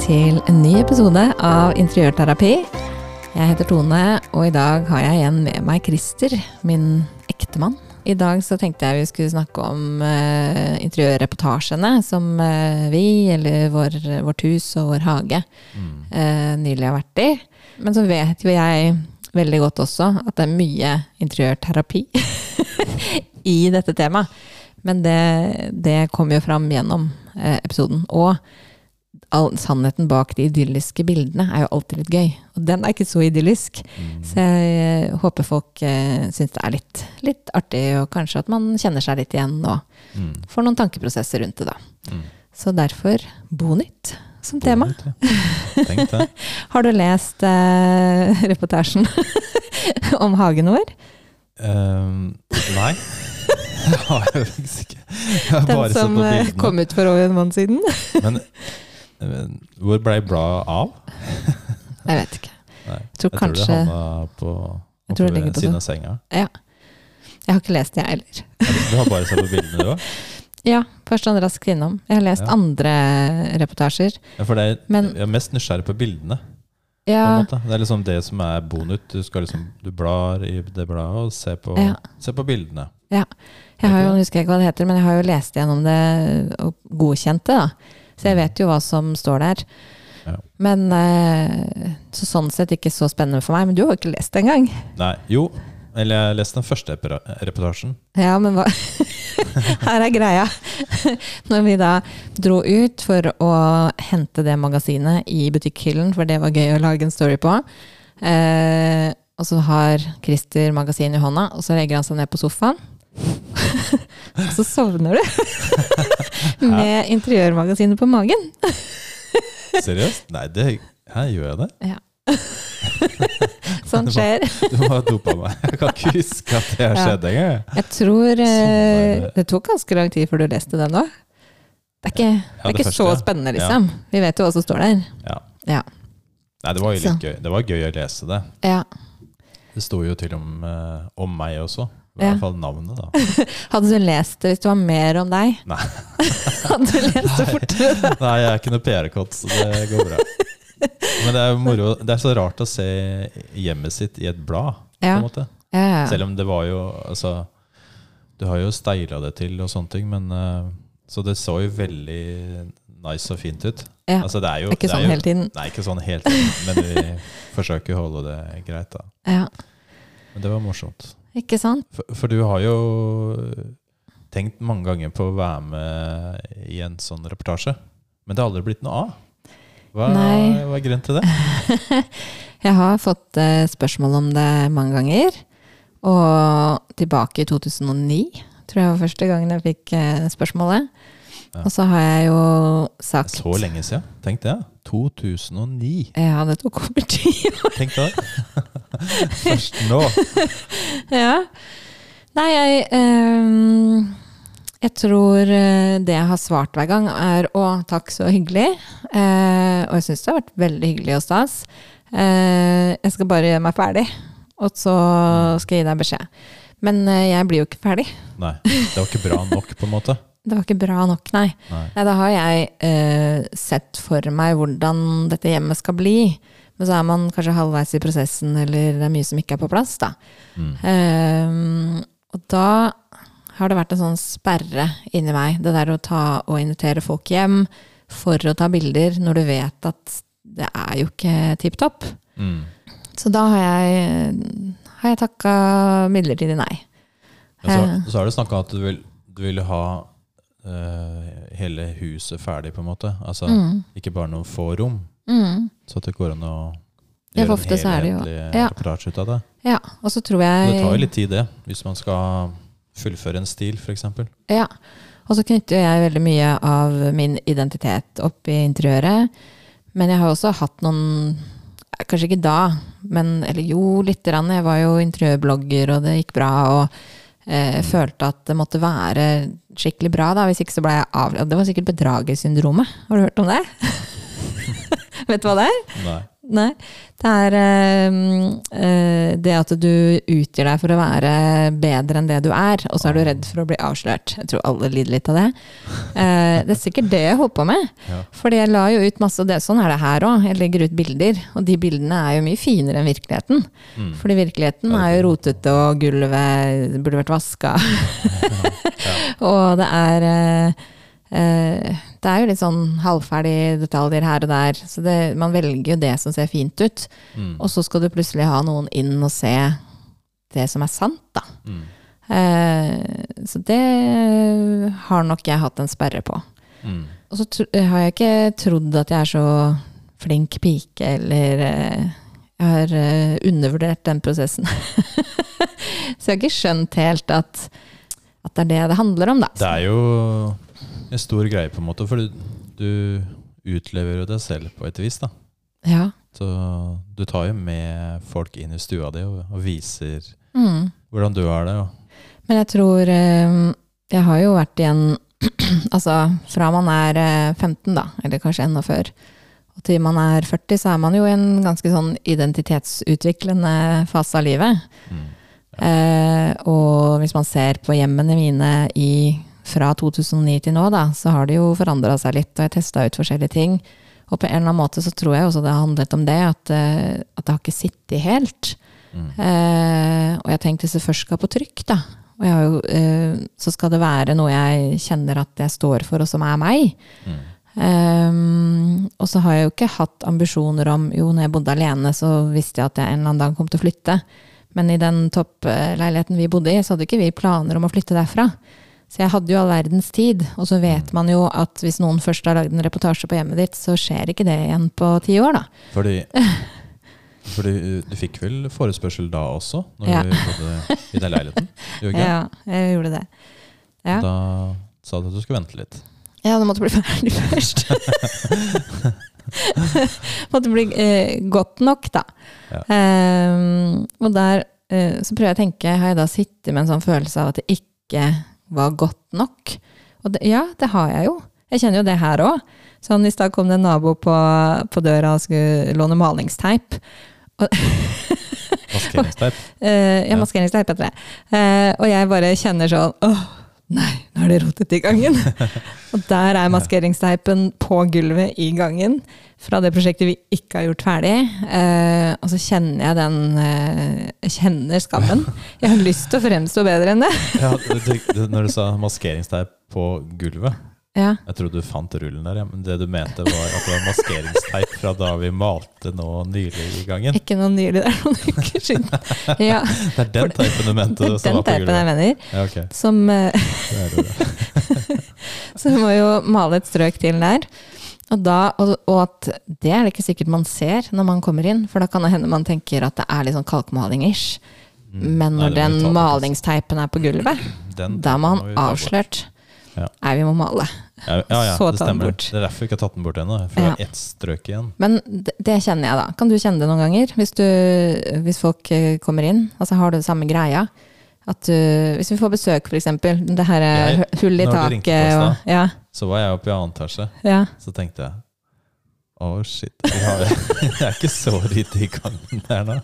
til en ny episode av Interiørterapi. Jeg heter Tone, og i dag har jeg igjen med meg Christer, min ektemann. I dag så tenkte jeg vi skulle snakke om uh, interiørreportasjene som uh, vi, eller vår, vårt hus og vår hage, uh, nylig har vært i. Men så vet jo jeg veldig godt også at det er mye interiørterapi i dette temaet. Men det, det kommer jo fram gjennom episoden. Og all, sannheten bak de idylliske bildene er jo alltid litt gøy. Og den er ikke så idyllisk. Mm. Så jeg håper folk eh, syns det er litt, litt, artig, og kanskje at man kjenner seg litt igjen og mm. får noen tankeprosesser rundt det, da. Mm. Så derfor Bonytt som tema. Tenk det. Har du lest eh, reportasjen om hagen vår? Um, nei. Det har jeg faktisk ikke. Jeg Den som eh, kom ut for over en måned siden? Men hvor ble bladet av? jeg vet ikke. Nei, jeg tror jeg kanskje tror det havna på, på siden av senga. Ja. Jeg har ikke lest det, jeg heller. du har bare sett på bildene, du òg? Ja, først sånn raskt innom. Jeg har lest ja. andre reportasjer. Ja, for det er, men, jeg er mest nysgjerrig på bildene. Ja. På det er liksom det som er bonut. Du, skal liksom, du blar i det bladet og ser på, ja. ser på bildene. Ja. Jeg har jo, husker ikke hva det heter, men jeg har jo lest gjennom det og godkjent det. da. Så jeg vet jo hva som står der. Ja. Men eh, så sånn sett ikke så spennende for meg. Men du har jo ikke lest det engang. Nei, jo. Eller jeg leste den første reportasjen. Ja, men hva Her er greia. Når vi da dro ut for å hente det magasinet i butikkhyllen, for det var gøy å lage en story på. Eh, og så har Christer magasinet i hånda, og så legger han seg ned på sofaen. og så sovner du med interiørmagasinet på magen. Seriøst? Nei, det, her gjør jeg det? Ja. sånn skjer. Du må ha dopa meg. Jeg kan ikke huske at det har skjedd engang. Jeg tror sånn det tok ganske lang tid før du leste den òg. Det er ikke, det er ikke første, så spennende, liksom. Ja. Vi vet jo hva som står der. Ja. ja. Nei, det var jo litt så. gøy. Det var gøy å lese det. Ja. Det sto jo til og med om meg også. I hvert fall navnet, da. Hadde du lest det hvis det var mer om deg? Nei. Hadde du lest det fortere? Nei, jeg er ikke noe PR-kott, så det går bra. Men det er, moro, det er så rart å se hjemmet sitt i et blad, ja. på en måte. Ja, ja. Selv om det var jo Altså, du har jo steila det til og sånne ting, men uh, Så det så jo veldig nice og fint ut. Altså, det er jo, ikke det er sånn jo, hele tiden. Nei, ikke sånn hele tiden, men vi forsøker å holde det greit, da. Ja. Men det var morsomt. Ikke sant? For, for, du har jo tenkt mange ganger på å være med i en sånn reportasje, men det har aldri blitt noe av. Hva, hva er grunnen til det? jeg har fått uh, spørsmål om det mange ganger. Og tilbake i 2009 tror jeg var første gangen jeg fikk uh, spørsmålet. Ja. Og så har jeg jo sagt Så lenge siden? Tenk det. 2009. Ja, det tok over ti år. Tenk det. Først nå. ja. Nei, jeg um, Jeg tror eh, det jeg har svart hver gang, er 'å, takk, så hyggelig'. Uh, og jeg syns det har vært veldig hyggelig og stas. Uh, jeg skal bare gjøre meg ferdig, og så skal jeg gi deg beskjed. Men uh, jeg blir jo ikke ferdig. Nei, Det var ikke bra nok, på en måte? Det var ikke bra nok, nei. nei. nei da har jeg sett for meg hvordan dette hjemmet skal bli. Men så er man kanskje halvveis i prosessen, eller det er mye som ikke er på plass, da. Mm. Um, og da har det vært en sånn sperre inni meg. Det der å ta og invitere folk hjem for å ta bilder når du vet at det er jo ikke tipp topp. Mm. Så da har jeg, har jeg takka midlertidig nei. Ja, så, eh. så har du snakka at du vil, du vil ha uh, hele huset ferdig, på en måte. Altså mm. ikke bare noen få rom. Mm. Så at det går an å gjøre en helhetlig ja. reportasje ut av det. Ja, og så tror jeg... Det tar jo litt tid, det, hvis man skal fullføre en stil, f.eks. Ja, og så knytter jeg veldig mye av min identitet opp i interiøret. Men jeg har også hatt noen Kanskje ikke da, men eller jo, lite grann. Jeg var jo interiørblogger, og det gikk bra. Og eh, mm. følte at det måtte være skikkelig bra, da. Hvis ikke så ble jeg avledd. Det var sikkert bedragersyndromet. Har du hørt om det? Vet du hva det er? Nei. Nei. Det er uh, det at du utgir deg for å være bedre enn det du er, og så er du redd for å bli avslørt. Jeg tror alle lider litt av det. Uh, det er sikkert det jeg holdt på med. Ja. Fordi jeg la jo ut masse det, Sånn er det her òg. Jeg legger ut bilder, og de bildene er jo mye finere enn virkeligheten. Mm. Fordi virkeligheten er jo rotete, og gulvet burde vært vaska. ja. ja. og det er Eh, det er jo litt sånn halvferdige detaljer her og der, så det, man velger jo det som ser fint ut. Mm. Og så skal du plutselig ha noen inn og se det som er sant, da. Mm. Eh, så det har nok jeg hatt en sperre på. Mm. Og så har jeg ikke trodd at jeg er så flink pike, eller eh, jeg har eh, undervurdert den prosessen. så jeg har ikke skjønt helt at, at det er det det handler om, da. Det er jo en stor greie, på en måte. For du, du utlever jo deg selv på et vis, da. Ja. Så du tar jo med folk inn i stua di og, og viser mm. hvordan du har det. Og. Men jeg tror eh, Jeg har jo vært igjen Altså fra man er 15, eh, da, eller kanskje enda før, og til man er 40, så er man jo i en ganske sånn identitetsutviklende fase av livet. Mm. Ja. Eh, og hvis man ser på hjemmene mine i fra 2009 til nå, da, så har det jo forandra seg litt, og jeg testa ut forskjellige ting. Og på en eller annen måte så tror jeg også det har handlet om det, at, eh, at det har ikke sittet helt. Mm. Eh, og jeg tenkte hvis det først skal på trykk, da, jo, eh, så skal det være noe jeg kjenner at jeg står for, og som er meg. Mm. Um, og så har jeg jo ikke hatt ambisjoner om Jo, når jeg bodde alene, så visste jeg at jeg en eller annen dag kom til å flytte. Men i den toppleiligheten vi bodde i, så hadde ikke vi planer om å flytte derfra. Så jeg hadde jo all verdens tid. Og så vet man jo at hvis noen først har lagd en reportasje på hjemmet ditt, så skjer ikke det igjen på ti år, da. Fordi, fordi du fikk vel forespørsel da også, når ja. du bodde i den leiligheten? Ja, jeg gjorde det. Ja. Da sa du at du skulle vente litt. Ja, det måtte bli ferdig først. måtte bli eh, godt nok, da. Ja. Um, og der uh, så prøver jeg å tenke, har jeg da sittet med en sånn følelse av at det ikke var godt nok. Og det, ja, det har jeg jo. Jeg kjenner jo det her òg. Sånn, I stad kom det en nabo på, på, døra og skulle låne malingsteip. maskeringsteip? uh, ja, maskeringsteip heter det. Uh, og jeg bare kjenner sånn åh, nei, nå er det rotet i gangen. og der er maskeringsteipen på gulvet i gangen fra det prosjektet vi ikke har gjort ferdig. Eh, og så kjenner jeg den eh, kjenner skammen. Jeg har lyst til å fremstå bedre enn det. ja, du, når du sa maskeringsteip på gulvet ja. Jeg trodde du fant rullen der, ja. men det du mente var at det var maskeringsteip fra da vi malte nå nylig i gangen? Ikke noe nylig, det er noen uker siden. Ja. det er den teipen du mente? Det er den teipen jeg mener. Ja, okay. Som uh, Så vi må jo male et strøk til der. Og, da, og, og, at det er det ikke sikkert man ser når man kommer inn, for da kan det hende man tenker at det er litt sånn kalkmaling-ish. Mm. Men når Nei, den malingsteipen er på gulvet, den, da må han avslørt. Ja. Nei, vi må male. Ja, ja, ja det stemmer. Det er derfor vi ikke har tatt den bort ennå. For det er ett strøk igjen. Men det, det, kjenner jeg, da. Kan du kjenne det noen ganger? Hvis, du, hvis folk eh, kommer inn, altså har du det samme greia? At du, hvis vi får besøk, f.eks. Det her hullet hull i taket og, ja. Så var jeg oppe i annen etasje. Ja. Så tenkte jeg å, oh, shit. Jeg, jeg er ikke så lite i gangen der nå.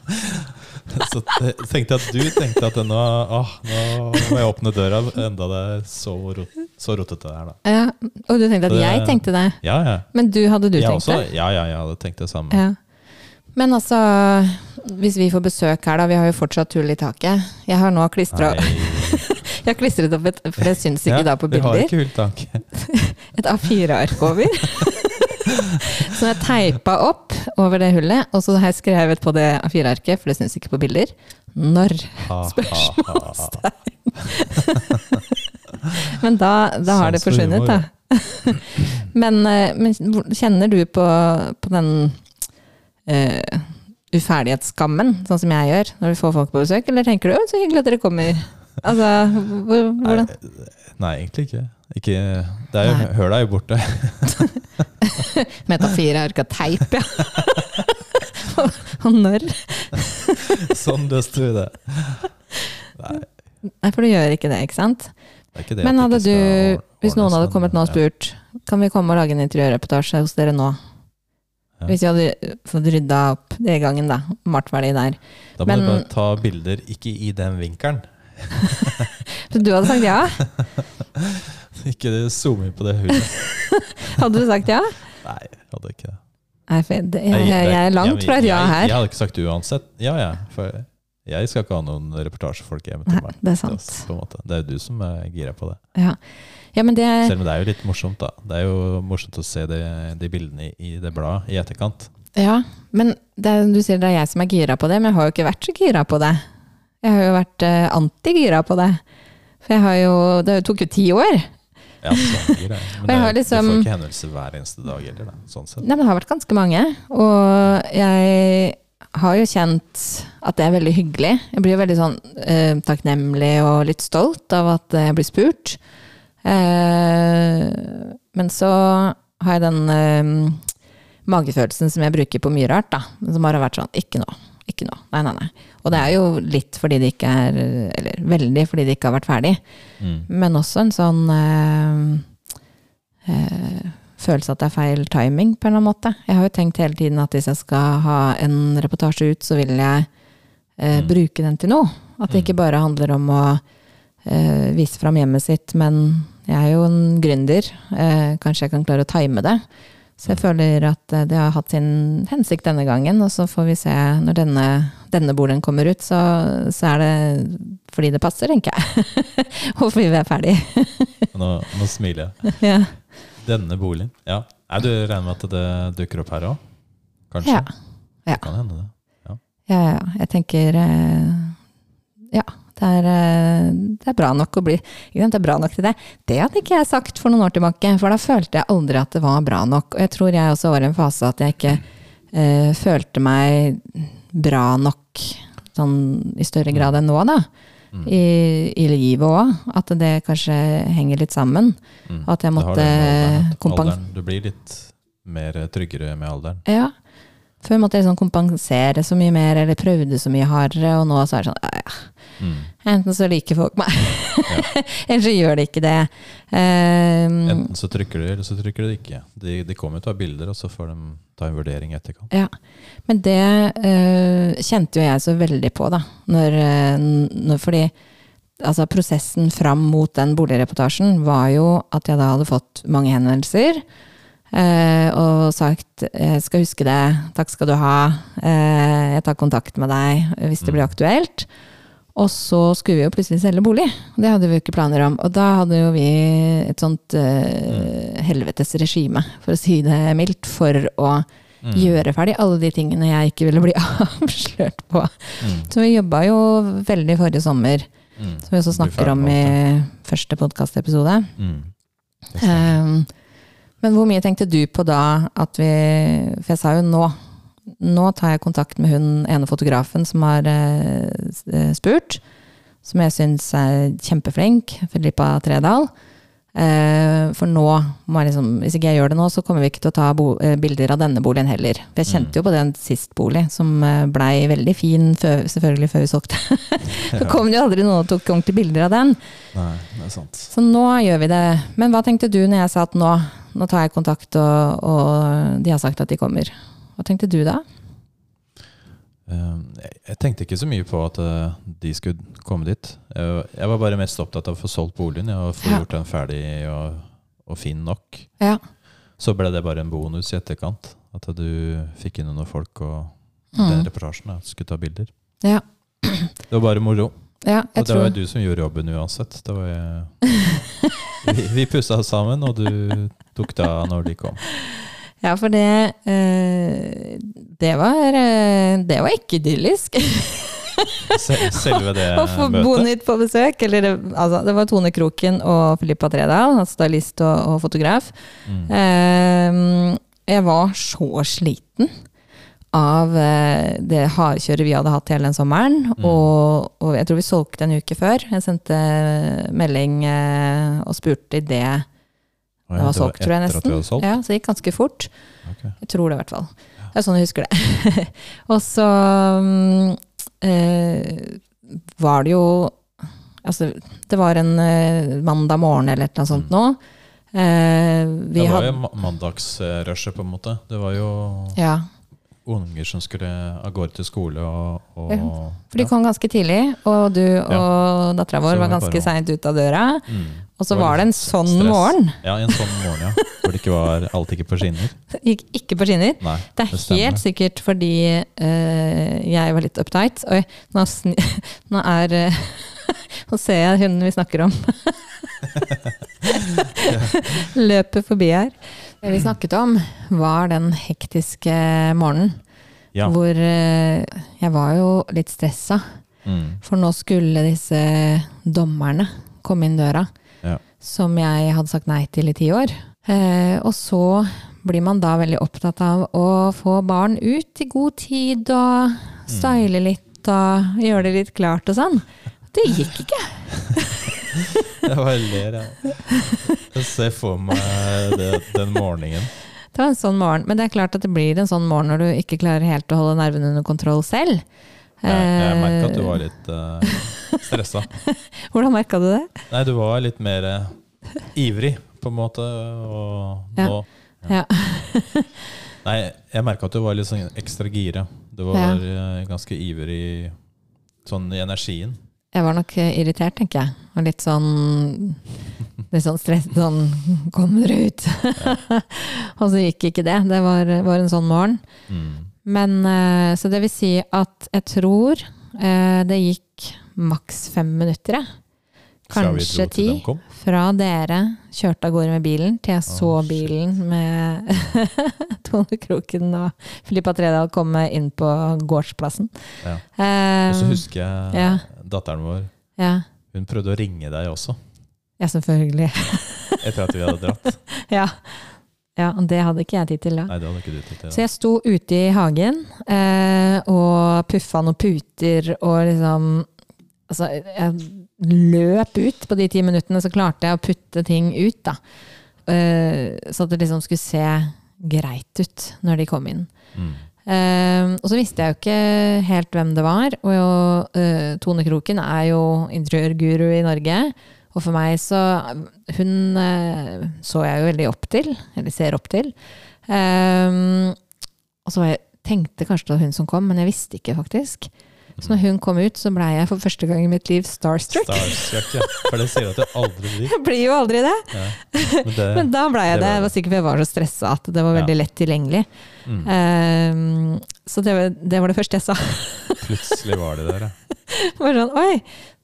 Så tenkte jeg at du tenkte at nå, ah, nå må jeg åpne døra, enda det er så, rot, så rotete der, da. Ja, og du tenkte at det, jeg tenkte det? Ja, ja. Men du, hadde du tenkt også, det? Ja, ja, jeg hadde tenkt det samme. Ja. Men altså, hvis vi får besøk her, da. Vi har jo fortsatt hull i taket. Jeg har nå klistra Jeg har klistret opp et, for det syns ikke ja, da på bilder. Vi har ikke hulltak. et A4-ark over. som jeg teipa opp over det hullet, og så har jeg skrevet på det A4-arket, for det syns ikke på bilder. Når? Spørsmålstegn. men da, da har det forsvunnet, da. men, eh, men, kjenner du på, på den uh, uferdighetsskammen, sånn som jeg gjør når vi får folk på besøk? Eller tenker du så hyggelig at dere kommer? Altså, hvordan? Nei, nei, egentlig ikke. Ikke det er jo, Høla er jo borte. Metafire er ikke teip, ja. Og når? sånn løste vi det. Nei. Nei, for du gjør ikke det, ikke sant? Det ikke det Men hadde du, hvis noen hadde kommet nå og spurt Kan vi komme og lage en interiørreportasje hos dere nå? Ja. Hvis vi hadde fått rydda opp det gangen, da. Malt ferdig der. Da må Men- du bare ta bilder, ikke i den vinkelen. Så du hadde sagt ja? Ikke zoom inn på det huset. Hadde du sagt ja? Nei, jeg hadde ikke det. Nei, det, jeg, jeg er langt fra et ja her. Jeg hadde ikke sagt uansett. Ja, ja. For jeg skal ikke ha noen reportasjefolk hjemme til meg. det er sant. måte. Det er jo du som er gira på det. Ja, ja men det Selv om det er jo litt morsomt, da. Det er jo morsomt å se de, de bildene i, det bladet i etterkant. Ja, men det, er- du sier det er jeg som er gira på det, men jeg har jo ikke vært så gira på det. Jeg har jo vært eh, anti-gira på det. For jeg har jo Det tok jo ti år. Ja, sånn Men jeg liksom- du får ikke hendelser hver eneste dag heller. Sånn. Nei, men det har vært ganske mange. Og jeg har jo kjent at det er veldig hyggelig. Jeg blir jo veldig sånn eh, takknemlig og litt stolt av at jeg blir spurt. Eh, men så har jeg den eh, magefølelsen som jeg bruker på mye rart, da. Som bare har vært sånn ikke nå, ikke nå. Nei, nei, nei. Og det er jo litt fordi det ikke er Eller veldig fordi det ikke har vært ferdig. Mm. Men også en sånn øh, øh, følelse at det er feil timing, på en eller annen måte. Jeg har jo tenkt hele tiden at hvis jeg skal ha en reportasje ut, så vil jeg øh, Mm. bruke den til noe. At det ikke bare handler om å vise fram hjemmet sitt, men jeg er jo en gründer. Kanskje jeg kan klare å time det. Så jeg føler at eh, det har hatt sin hensikt denne gangen, og så får vi se når denne, denne boligen kommer ut, så, så er det fordi det passer, tenker jeg. og fordi vi er ferdig. Nå, nå smiler jeg. ja. Denne boligen. Ja. Er du regner med at det dukker opp her òg? Kanskje? Ja. Ja. Det kan hende, det. Ja, ja, ja. Jeg tenker eh, Ja, det er, eh, det er bra nok å bli Det er bra nok til det. Det hadde ikke jeg sagt for noen år tilbake, for da følte jeg aldri at det var bra nok. Og jeg tror jeg også var i en fase at jeg ikke eh, følte meg bra nok sånn i større grad enn nå, da. Mm. I, I livet òg. At det kanskje henger litt sammen. Mm. At jeg måtte det med alderen, at kompens- alderen, Du blir litt mer tryggere med alderen. Ja. Før måtte jeg liksom kompensere så mye mer, eller prøvde så mye hardere, og nå så er det sånn ja, ja. Mm. Enten så liker folk meg, eller så gjør de ikke det. Um, Enten så trykker de, eller så trykker de ikke. De, de kommer til å ta bilder, og så får de ta en vurdering i etterkant. ja. Men det uh, kjente jo jeg så veldig på, da. Når, eh, når, fordi altså, prosessen fram mot den boligreportasjen var jo at jeg da hadde fått mange henvendelser. Eh, og sagt 'jeg skal huske det, takk skal du ha', eh, jeg tar kontakt med deg hvis det blir aktuelt. Og så skulle vi jo plutselig selge bolig. Det hadde vi jo ikke planer om. Og da hadde jo vi et sånt eh, helvetes regime, for å si det mildt, for å Mm. gjøre ferdig alle de tingene jeg ikke ville bli avslørt på. Mm. Så vi jobba jo veldig forrige sommer, Mm. som vi også snakker om i første podkastepisode. Mm. Um, men hvor mye tenkte du på da at vi For jeg sa jo nå. Nå tar jeg kontakt med hun ene fotografen som har eh, eh, spurt. Som jeg syns er kjempeflink. Filippa Tredal. Eh, for nå må jeg liksom Hvis ikke jeg gjør det nå, så kommer vi ikke til å ta eh, bilder av denne boligen heller. For jeg kjente jo på den sist bolig, som eh, blei veldig fin, før, selvfølgelig før vi solgte. så kom det jo aldri noen og tok ordentlige bilder av den. Nei, det er sant. Så nå gjør vi det. Men hva tenkte du når jeg sa at nå, nå tar jeg kontakt, og, og de har sagt at de kommer? Hva tenkte du da? Jeg, tenkte ikke så mye på at eh, de skulle komme dit. Jeg, var bare mest opptatt av å få solgt boligen og få Ja. gjort den ferdig og, og fin nok. Ja. Så ble det bare en bonus i etterkant. At du fikk inn noen folk og Mm. den reportasjen da, skulle ta bilder. Ja. Det var bare moro. ja Og det det var jo du som gjorde jobben uansett. Det var jeg, vi, vi pussa sammen, og du tok av når de kom. Ja, for det eh, Det var eh, Det var ikke idyllisk. Selve det Å få møtet. Bonit på besøk. Eller det, altså, det var Tone Kroken og Filippa Tredal, stylist og, og fotograf. Mm. Eh, jeg var så sliten av det hardkjøret vi hadde hatt hele den sommeren. Mm. Og, og jeg tror vi solgte en uke før. Jeg sendte melding og spurte idet Det var solgt, tror jeg nesten. Ja, så det gikk ganske fort. Okay. Jeg tror det, i hvert fall. Det er sånn jeg husker det. og så eh, var det jo Altså, det var en eh, mandag morgen eller et eller annet sånt Mm. nå. Eh, vi Det var jo ma- mandagsrushet, på en måte. Det var jo Ja, unger som skulle av gårde til skole og, og for de kom ganske tidlig, og du og dattera vår var ganske bare seint ut av døra. Mm. Og så var det en sånn stress. morgen. Ja, en sånn morgen, ja. Hvor det ikke var alt ikke på skinner. Gikk ikke på skinner. Nei, Det er det helt sikkert fordi uh, jeg var litt uptight. Oi, nå, nå er uh, Nå ser jeg hunden vi snakker om. Løper forbi her. Det vi snakket om, var den hektiske morgenen. Ja. Hvor uh, jeg var jo litt stressa. Mm. For nå skulle disse dommerne komme inn døra. Som jeg hadde sagt nei til i ti år. Eh, og så blir man da veldig opptatt av å få barn ut i god tid og style litt og gjøre det litt klart og sånn. Det gikk ikke. Jeg bare ler, jeg. Jeg ser for meg det, den morgenen. Det var en sånn morgen. Men det er klart at det blir en sånn morgen når du ikke klarer helt å holde nervene under kontroll selv. Jeg, jeg merka at du Eh, var litt uh, stressa. Hvordan merka du det? Nei, du var litt mer uh, ivrig, på en måte. Og Ja. nå Ja. Nei, jeg merka at du var litt sånn ekstra gira. Du var uh, ganske ivrig sånn i energien. Jeg var nok eh, irritert, tenker jeg. Og litt sånn Litt sånn stress Sånn Kommer dere ut? og så gikk ikke det. Det var, var en sånn morgen. Mm. Men eh, Så det vil si at jeg tror eh, det gikk maks fem minutter, jeg. Kanskje ti. Fra dere kjørte av gårde med bilen, til jeg så oh, bilen med Tone Kroken og Filippa Tredal komme inn på gårdsplassen. Ja. Eh, Og så husker jeg ja. datteren vår. ja. Hun prøvde å ringe deg også, ja, selvfølgelig. etter at vi hadde dratt. Ja. Ja, og det hadde ikke jeg tid til da. Nei, det hadde ikke du tid til. Så jeg sto ute i hagen eh, og puffa noen puter og liksom Altså, jeg løp ut på de ti minuttene, så klarte jeg å putte ting ut, da. Eh, så at det liksom skulle se greit ut når de kom inn. Mm. Eh, og så visste jeg jo ikke helt hvem det var. Og jo, eh, Tone Kroken er jo interiørguru i Norge. Og for meg så Hun eh, så jeg jo veldig opp til, eller ser opp til. Um, og så jeg, tenkte kanskje det var hun som kom, men jeg visste ikke, faktisk. Så når hun kom ut, så blei jeg for første gang i mitt liv starstruck. Starstruck, ja. For det sier du at du aldri blir. Jeg blir jo aldri det. Ja. Men det, Men da blei jeg det det. var Jeg var sikkert fordi jeg var så stressa at det var veldig lett tilgjengelig. mm, Um, så det var, det var det første jeg sa. plutselig var de der, ja. Bare sånn, Oi,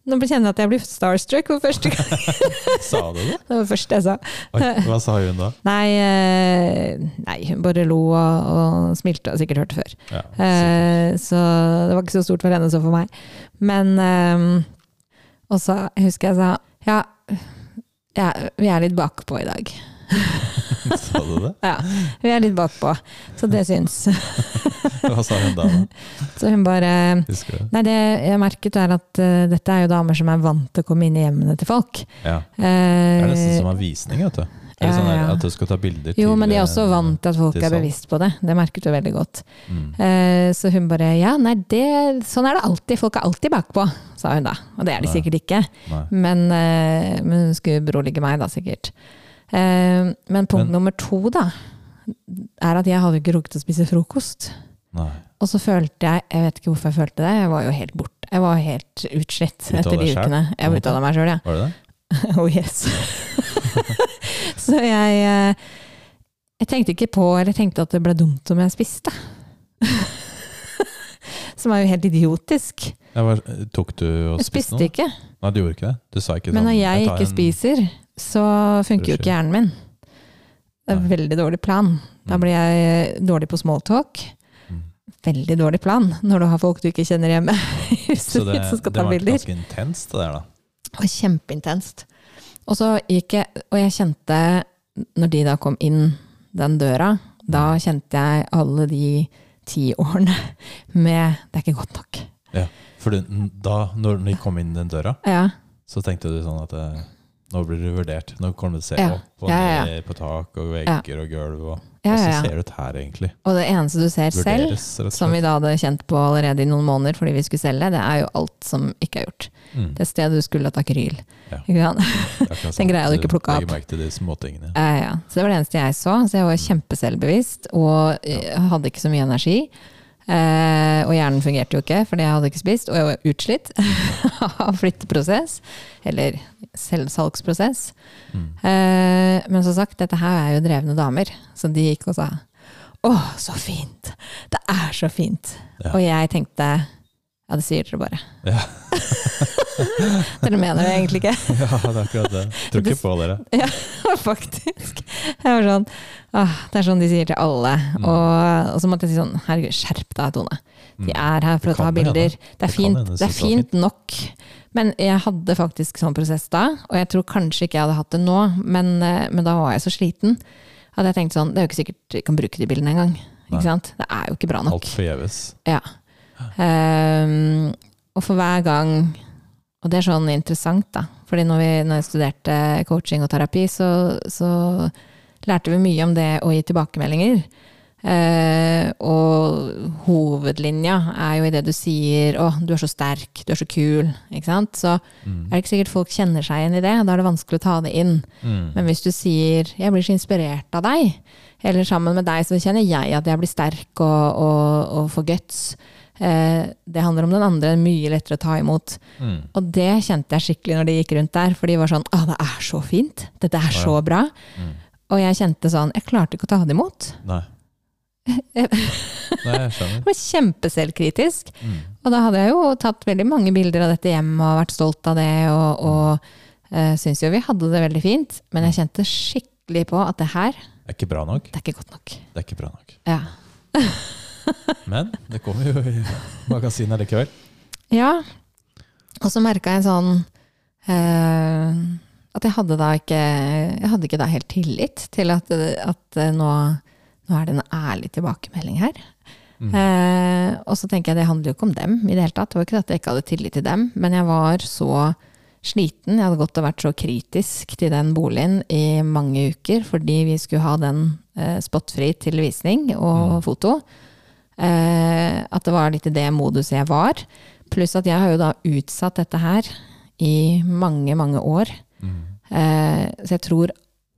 nå kjenner jeg at jeg blir starstruck for første gang. Sa du det? Det var det første jeg sa. Oi, hva sa hun da? Nei, eh, nei hun bare lo og, og smilte og sikkert hørte før. Ja, sikkert. så det var ikke så stort for henne som for meg. Men eh, Og så husker jeg sa ja, ja, vi er litt bakpå i dag. Sa du det? Ja, vi er litt bakpå, så det syns. Hva sa hun da? da? Så hun bare? Nei, det jeg merket er at uh, dette er jo damer som er vant til å komme inn i hjemmene til folk. Ja. Eh, Det er nesten som en visning, vet du. Ja, sånn der at du skal ta bilder til jo, men de er også eh, vant til at folk er bevisst på det. Det merket du veldig godt. Mm. Uh, så hun bare ja, nei, det, sånn er det alltid. Folk er alltid bakpå, sa hun da. Og det er de Nei. sikkert ikke. Men, uh, men hun skulle berolige meg, da, sikkert. Uh, men punkt Men- nummer to, da, er at jeg hadde ikke rukket å spise frokost. Nei. Og så følte jeg, jeg vet ikke hvorfor jeg følte det, jeg var jo helt borte. Jeg var helt utslitt Ute etter de ukene. Jeg var ute av meg sjøl, ja. Var det det? Oh yes. så jeg eh, Jeg tenkte ikke på, eller tenkte at det ble dumt om jeg spiste. Som er jo helt idiotisk. Var, tok du og Jeg spiste noe? ikke. Nei, du gjorde ikke det? Du sa ikke Men sånn når jeg jeg ikke en- spiser, så funker jo ikke hjernen min. Det er en veldig dårlig plan. Da Mm. blir jeg dårlig på smalltalk. Veldig dårlig plan når du har folk du ikke kjenner hjemme i huset det, ditt som skal ta det var bilder. ganske intenst, det der, da. Det var kjempeintenst. Og så gikk jeg, og jeg kjente, når de da kom inn den døra, da kjente jeg alle de ti årene med Det er ikke godt nok. Ja, For da når de kom inn den døra, Ja, så tenkte du sånn at eh, nå blir du vurdert. Nå kommer du se Ja. opp og Ja, ja, ja. ned på tak og vegger og gulv. Og, Ja, Og så ja, ja. ser det ut her, egentlig. Og det eneste du ser Vurderes, selv, som vi da hadde kjent på allerede i noen måneder fordi vi skulle selge, det er jo alt som ikke er gjort. Mm. Det stedet du skulle hatt akryl. Ja. Det akkurat Den sånn greia du ikke plukka opp. Legger de småtingene. tingene ja. Så det var det eneste jeg så. Så jeg var kjempeselvbevisst og eh, hadde ikke så mye energi. Eh, og hjernen fungerte jo ikke, fordi jeg hadde ikke spist. Og jeg var utslitt av flytteprosess. Eller selvsalgsprosess. Mm. Eh, men som sagt, dette her er jo drevne damer. Så de gikk og sa Å, så fint! Det er så fint! Ja. Og jeg tenkte Ja, det sier dere bare. Ja. Dere mener det egentlig ikke. ja, det er akkurat det. Tror ikke på dere. Ja, faktisk. Jeg var sånn, ah, det er sånn de sier til alle. Mm. Og, og så måtte jeg si sånn, herregud, skjerp deg, Tone. De Mm. er her for Det å ta bilder. Det Det er fint, det det er fint, fint nok. Men jeg hadde faktisk sånn prosess da, og jeg tror kanskje ikke jeg hadde hatt det nå, men, eh, men da var jeg så sliten at jeg tenkte sånn, det er jo ikke sikkert vi kan bruke de bildene engang. Ikke sant? Det er jo ikke bra nok. Alt forgjeves. Ja. Ehm, og for hver gang Og det er sånn interessant, da. Fordi når, vi, når jeg studerte coaching og terapi, så, så lærte vi mye om det å gi tilbakemeldinger. Uh, og hovedlinja er jo i det du sier 'Å, du er så sterk. Du er så kul'. Ikke sant? Så Mm. er det ikke sikkert folk kjenner seg igjen i det. Da er det vanskelig å ta det inn. Mm. Men hvis du sier 'jeg blir så inspirert av deg', eller sammen med deg så kjenner jeg at jeg blir sterk og, og, og får guts. Eh, det handler om den andre, mye lettere å ta imot. Mm. Og det kjente jeg skikkelig når de gikk rundt der, for de var sånn 'Å, det er så fint! Dette er Ja. så bra!' Mm. Og jeg kjente sånn Jeg klarte ikke å ta det imot. Nei. Jeg Nei, jeg var kjempeselvkritisk. Mm. Og da hadde jeg jo tatt veldig mange bilder av dette hjem og vært stolt av det, og, og uh, syns jo vi hadde det veldig fint. Men jeg kjente skikkelig på at det her, Det er ikke bra nok. det er ikke godt nok. Det er ikke bra nok. Ja. Men det kommer jo i magasinet likevel. Ja, og så merka jeg sånn eh, At jeg hadde da ikke Jeg hadde ikke da helt tillit til at, at eh, nå, nå er det en ærlig tilbakemelding her. Mm. Eh, og så tenker jeg det handler jo ikke om dem i det hele tatt. Det var ikke at jeg ikke hadde tillit til dem, men jeg var så sliten. Jeg hadde gått og vært så kritisk til den boligen i mange uker fordi vi skulle ha den eh, spotfri til visning og Mm. foto. Eh, at det var litt i det moduset jeg var. Pluss at jeg har jo da utsatt dette her i mange, mange år. Mm. Eh, så jeg tror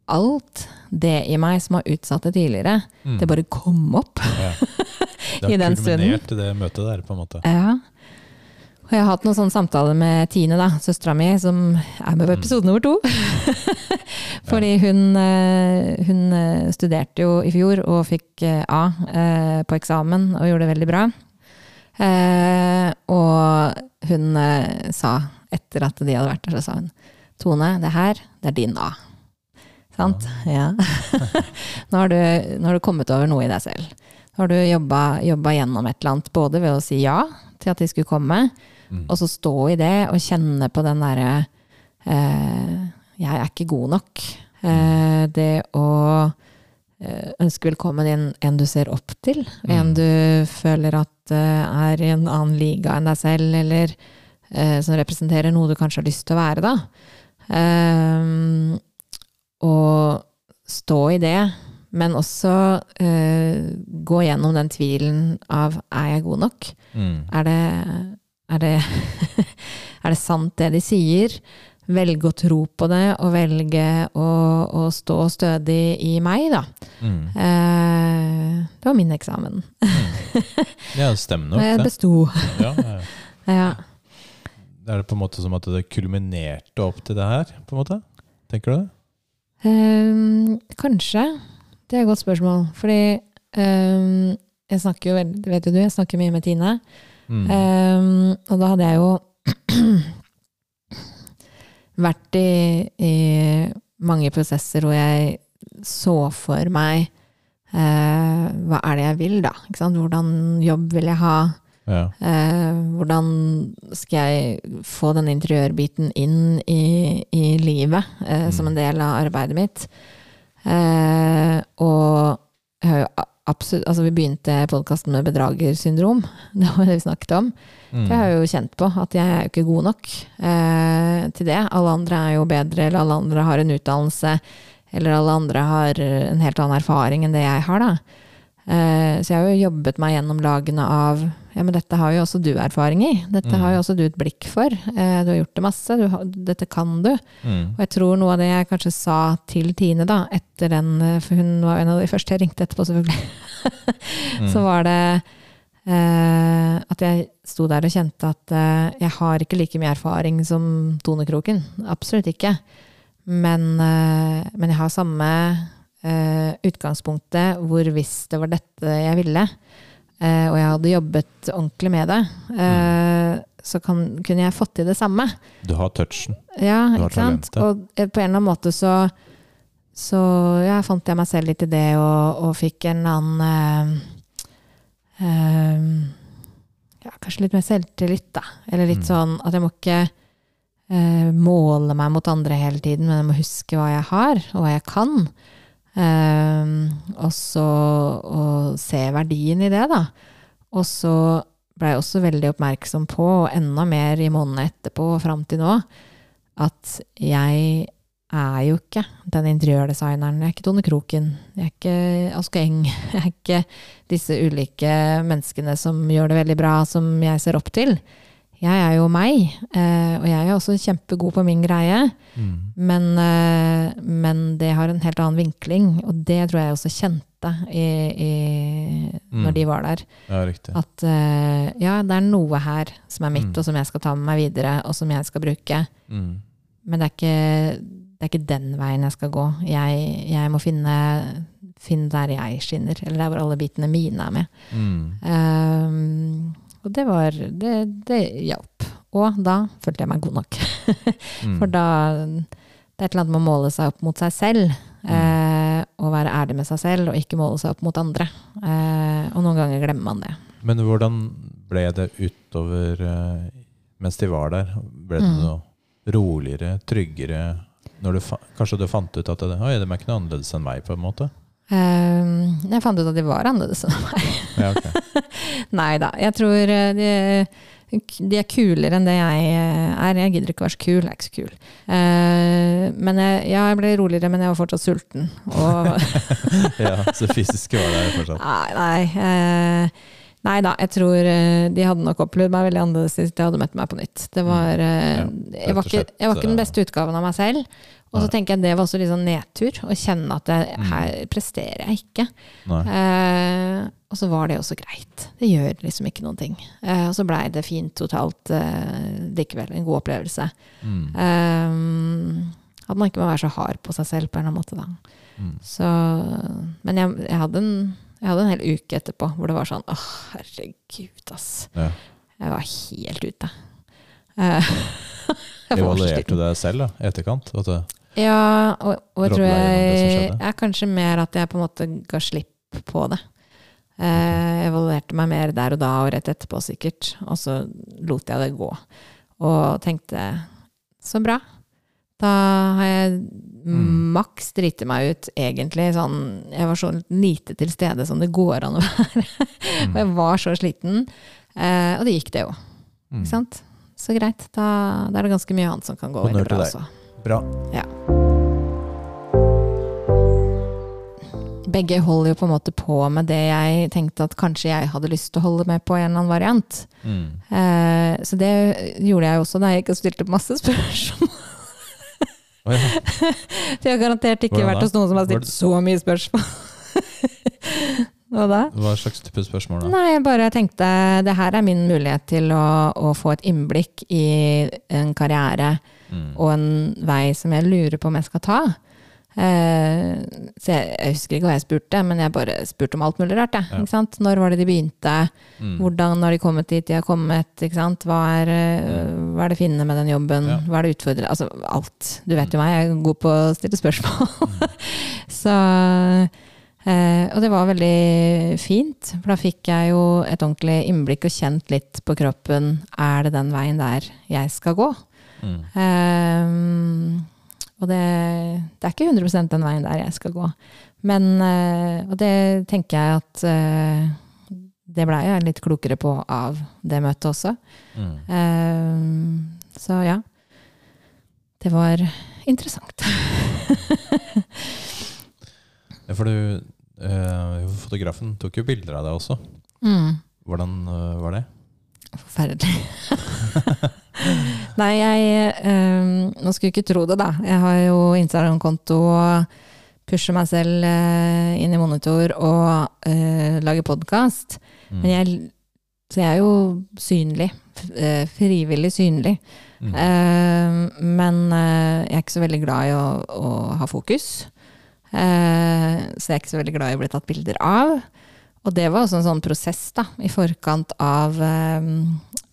alt det i meg som har utsatt det tidligere, Mm. det bare kom opp. ja. I den stunden. Det har kulminert i det møtet der, på en måte. Ja. Og jeg har hatt noen sånne samtaler med Tine, da, søstera mi, som er med på Mm. episode nummer to. Fordi hun, eh, hun eh, studerte jo i fjor og fikk eh, A på eksamen og gjorde det veldig bra. Og hun sa, etter at de hadde vært der, så sa hun Tone, det her, det er din A. Sant? Ja. nå, har du, nå har du kommet over noe i deg selv. Nå har du jobba, jobba gjennom et eller annet, både ved å si ja til at de skulle komme, Mm. og så stå i det og kjenne på den derre eh, Jeg er ikke god nok. Eh, det å eh, ønske velkommen inn en du ser opp til, en Mm. du føler at eh, er i en annen liga enn deg selv, eller eh, som representerer noe du kanskje har lyst til å være, da. Eh, og stå i det, men også uh, gå gjennom den tvilen av er jeg god nok? Mm. Er det, er det, er det sant det de sier? Velge å tro på det, og velge å, å stå stødig i meg, da. Mm. Eh, det var min eksamen. Ja, det stemmer jeg nok, det. besto. Ja, ja. Ja. Er det på en måte som at det kulminerte opp til det her? på en måte? Tenker du det? Ehm, kanskje. Det er et godt spørsmål. Fordi ehm, jeg snakker jo veldig, vet jo du, jeg snakker mye med Tine. Mm. Um, og da hadde jeg jo vært i, i mange prosesser hvor jeg så for meg eh, hva er det jeg vil, da? Hvordan jobb vil jeg ha? ja. Eh, hvordan skal jeg få den interiørbiten inn i, i livet eh, som Mm. en del av arbeidet mitt? Eh, og jeg har jo absolutt Altså, vi begynte podkasten med bedragersyndrom. Det var det vi snakket om. Mm. Jeg har jo kjent på, at jeg er jo ikke god nok eh, til det. Alle andre er jo bedre, eller alle andre har en utdannelse, eller alle andre har en helt annen erfaring enn det jeg har, da. Eh, så jeg har jo jobbet meg gjennom lagene av ja, men dette har jo også du erfaring i. Dette Mm. har jo også du et blikk for. Eh, du har gjort det masse. Du har, dette kan du. Mm. Og jeg tror noe av det jeg kanskje sa til Tine da, etter den, eh, for hun var en av de første jeg ringte etterpå, selvfølgelig, Mm. så var det eh, at jeg sto der og kjente at eh, jeg har ikke like mye erfaring som Tone Kroken. Absolutt ikke. Men, eh, men jeg har samme eh, utgangspunktet hvor hvis det var dette jeg ville, og jeg hadde jobbet ordentlig med det, eh, så kan, kunne jeg fått til det samme. Du har touchen. Ja, Du har talentet. Og eh, på en eller annen måte så, så ja, fant jeg meg selv litt i det, og, og fikk en annen eh, eh, Ja, kanskje litt mer selvtillit, da. Eller litt Mm. sånn at jeg må ikke eh, måle meg mot andre hele tiden, men jeg må huske hva jeg har, og hva jeg kan. Eh, og så å se verdien i det, da. Og så ble jeg også veldig oppmerksom på, og enda mer i månedene etterpå og fram til nå, at jeg er jo ikke den interiørdesigneren. Jeg er ikke Tone Kroken. Jeg er ikke Aske Eng. Jeg er ikke disse ulike menneskene som gjør det veldig bra, som jeg ser opp til. Jeg er jo meg, eh, og jeg er også kjempegod på min greie. Mm. Men, eh, men det har en helt annen vinkling, og det tror jeg også kjente i, i, når Mm. de var der. Ja. At eh, ja, det er noe her som er mitt, Mm. og som jeg skal ta med meg videre, og som jeg skal bruke. Mm. Men det er ikke, det er ikke den veien jeg skal gå. Jeg, jeg må finne, finne der jeg skinner, eller der hvor alle bitene mine er med. Mm. Og det var Det, det hjalp. Og da følte jeg meg god nok. Mm. For da Det er et eller annet med å måle seg opp mot seg selv. Eh, og være ærlig med seg selv, og ikke måle seg opp mot andre. Eh, og noen ganger glemmer man det. Men hvordan ble det utover eh, mens de var der? Ble det Mm. noe roligere, tryggere? Når du kanskje du fant ut at det, Oi, de er ikke noe annerledes enn meg, på en måte? Ehm, jeg fant ut at de var annerledes enn meg. Ja, okay. Nei da. Jeg tror eh, de, de er kulere enn det jeg eh, er. Jeg gidder ikke å være så kul. Jeg er ikke så kul. Eh, men jeg, ja, jeg ble roligere, men jeg var fortsatt sulten. Ja, så fysisk var det fortsatt. Nei, nei, eh, nei da, jeg tror de hadde nok opplevd meg veldig annerledes hvis de hadde møtt meg på nytt. Det var, Ja, jeg, var ikke, jeg var ikke den beste utgaven av meg selv. Og så tenker jeg det var også litt sånn nedtur, å kjenne at jeg, Mm. her presterer jeg ikke. Eh, og så var det også greit. Det gjør liksom ikke noen ting. Eh, og så blei det fint totalt eh, likevel. En god opplevelse. Mm. Eh, at man ikke må være så hard på seg selv på en eller annen måte, da. Mm. Så, men jeg, jeg, hadde en, jeg hadde en hel uke etterpå hvor det var sånn Åh, herregud, ass. Ja. Jeg var helt ute. Eh, Evaluerte du deg selv da, etterkant? At det, Ja, og, og jeg tror jeg er kanskje mer at jeg på en måte ga slipp på det. Eh, evaluerte meg mer der og da og rett etterpå sikkert, og så lot jeg det gå. Og tenkte så bra. Da har jeg Mm. maks driti meg ut, egentlig. Sånn, jeg var så lite til stede som det går an å være. Mm. Og jeg var så sliten. Eh, og det gikk, det jo. mm. Ikke sant? Så greit. Da, da er det ganske mye annet som kan gå veldig bra også. Bra. Begge holder jo på en måte på med det jeg tenkte at kanskje jeg hadde lyst til å holde med på en eller annen variant. Mm. Eh, så det gjorde jeg også da jeg gikk og stilte masse spørsmål. Oh, ja. For har garantert ikke vært hos noen som har stilt så mye spørsmål. Hva slags type spørsmål da? Nei, jeg bare tenkte det her er min mulighet til å, å få et innblikk i en karriere Mm. og en vei som jeg lurer på om jeg skal ta. Eh, så jeg, jeg husker ikke hva jeg spurte, men jeg bare spurte om alt mulig rart. Jeg, Ja. Når var det de begynte? Mm. Hvordan har de kommet dit de har kommet? Hva, er, eh, hva er det finne med den jobben? Ja. Hva er det utfordrende? Altså alt. Du vet jo meg, jeg er god på å stille spørsmål. så eh, Og det var veldig fint, for da fikk jeg jo et ordentlig innblikk og kjent litt på kroppen. Er det den veien der jeg skal gå? Mm. Um, og det, det er ikke 100 den veien der jeg skal gå. Men, uh, og det tenker jeg at uh, det blei jeg litt klokere på av det møtet også. Mm. Um, så ja. Det var interessant. Ja, for du, uh, fotografen tok jo bilder av deg også. Mm. Hvordan var det? Forferdelig. Nei, jeg eh, Nå skulle du ikke tro det, da. Jeg har jo Instagram-konto og pusher meg selv eh, inn i monitor og eh, lager podkast. Mm. Men jeg, så jeg er jo synlig. eh, frivillig synlig. Mm. Eh, men jeg er ikke så veldig glad i å, å ha fokus. Eh, så jeg er ikke så veldig glad i å bli tatt bilder av. Og det var også en sånn prosess da, i forkant av, eh,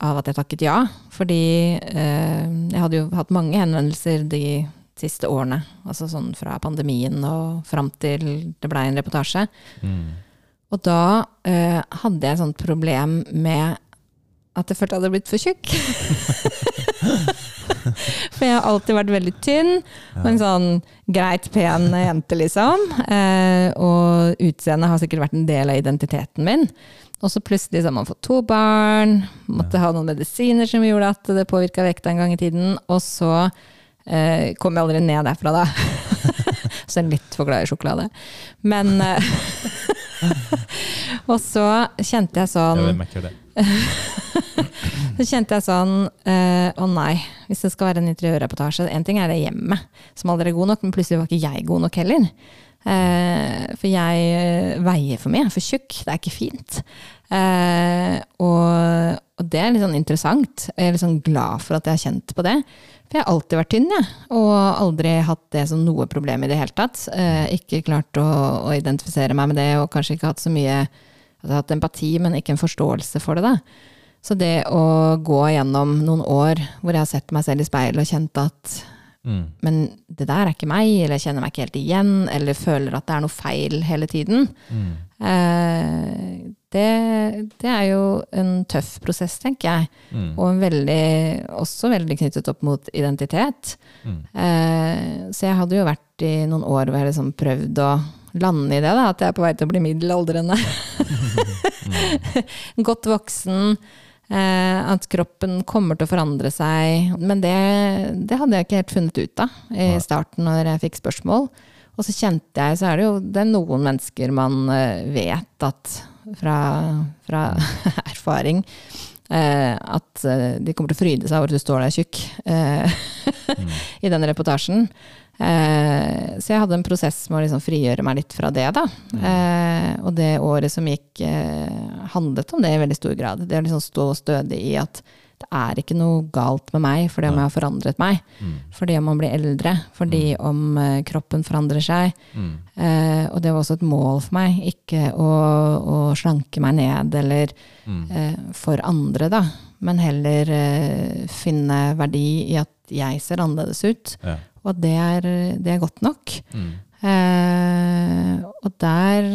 av at jeg takket ja. Fordi eh, jeg hadde jo hatt mange henvendelser de siste årene. Altså sånn fra pandemien og fram til det blei en reportasje. Mm. Og da eh, hadde jeg et sånt problem med at jeg følte jeg hadde blitt for tjukk. for jeg har alltid vært veldig tynn, og en sånn greit pen jente, liksom. Eh, og utseendet har sikkert vært en del av identiteten min. Og så plutselig så har man fått to barn, måtte ha noen medisiner som gjorde at det påvirka vekta en gang i tiden. Og så eh, kom jeg aldri ned derfra, da. så er litt for glad i sjokolade. Men eh, Og så kjente jeg sånn Jeg. så kjente jeg sånn eh, Å nei, hvis det skal være en interiørreportasje En ting er det hjemmet, som aldri er god nok, men plutselig var ikke jeg god nok heller. Uh, for jeg eh, veier for mye, jeg er for tjukk. Det er ikke fint. Uh, og, og det er litt sånn interessant. Jeg er litt sånn glad for at jeg har kjent på det. For jeg har alltid vært tynn, jeg. Og aldri hatt det som noe problem i det hele tatt. Uh, ikke klart å, å identifisere meg med det, og kanskje ikke hatt så mye jeg har hatt empati, men ikke en forståelse for det. da. Så det å gå gjennom noen år hvor jeg har sett meg selv i speilet og kjent at Mm. men det der er ikke meg, eller jeg kjenner meg ikke helt igjen, eller føler at det er noe feil hele tiden, Mm. eh, det, det er jo en tøff prosess, tenker jeg. Mm. Og en veldig, også veldig knyttet opp mot identitet. Mm. Eh, så jeg hadde jo vært i noen år hvor jeg liksom prøvd å lande i det, da, at jeg er på vei til å bli middelaldrende. Godt voksen. Eh, at kroppen kommer til å forandre seg. Men det, det hadde jeg ikke helt funnet ut av i starten når jeg fikk spørsmål. Og så kjente jeg, så er det jo det er noen mennesker man eh, vet at fra, fra erfaring eh, at eh, de kommer til å fryde seg over at du står der tjukk eh, i den reportasjen. Eh, så jeg hadde en prosess med å liksom frigjøre meg litt fra det, da. Eh, og det året som gikk, eh, handlet om det i veldig stor grad. Det å liksom stå stødig i at det er ikke noe galt med meg fordi om jeg har forandret meg. Mm. Fordi om man blir eldre. Fordi om eh, kroppen forandrer seg. Mm. Eh, og det var også et mål for meg, ikke å, å slanke meg ned eller Mm. eh, for andre, da. Men heller finne verdi i at jeg ser annerledes ut. Ja. Og at det er, det er godt nok. Mm. Eh, og der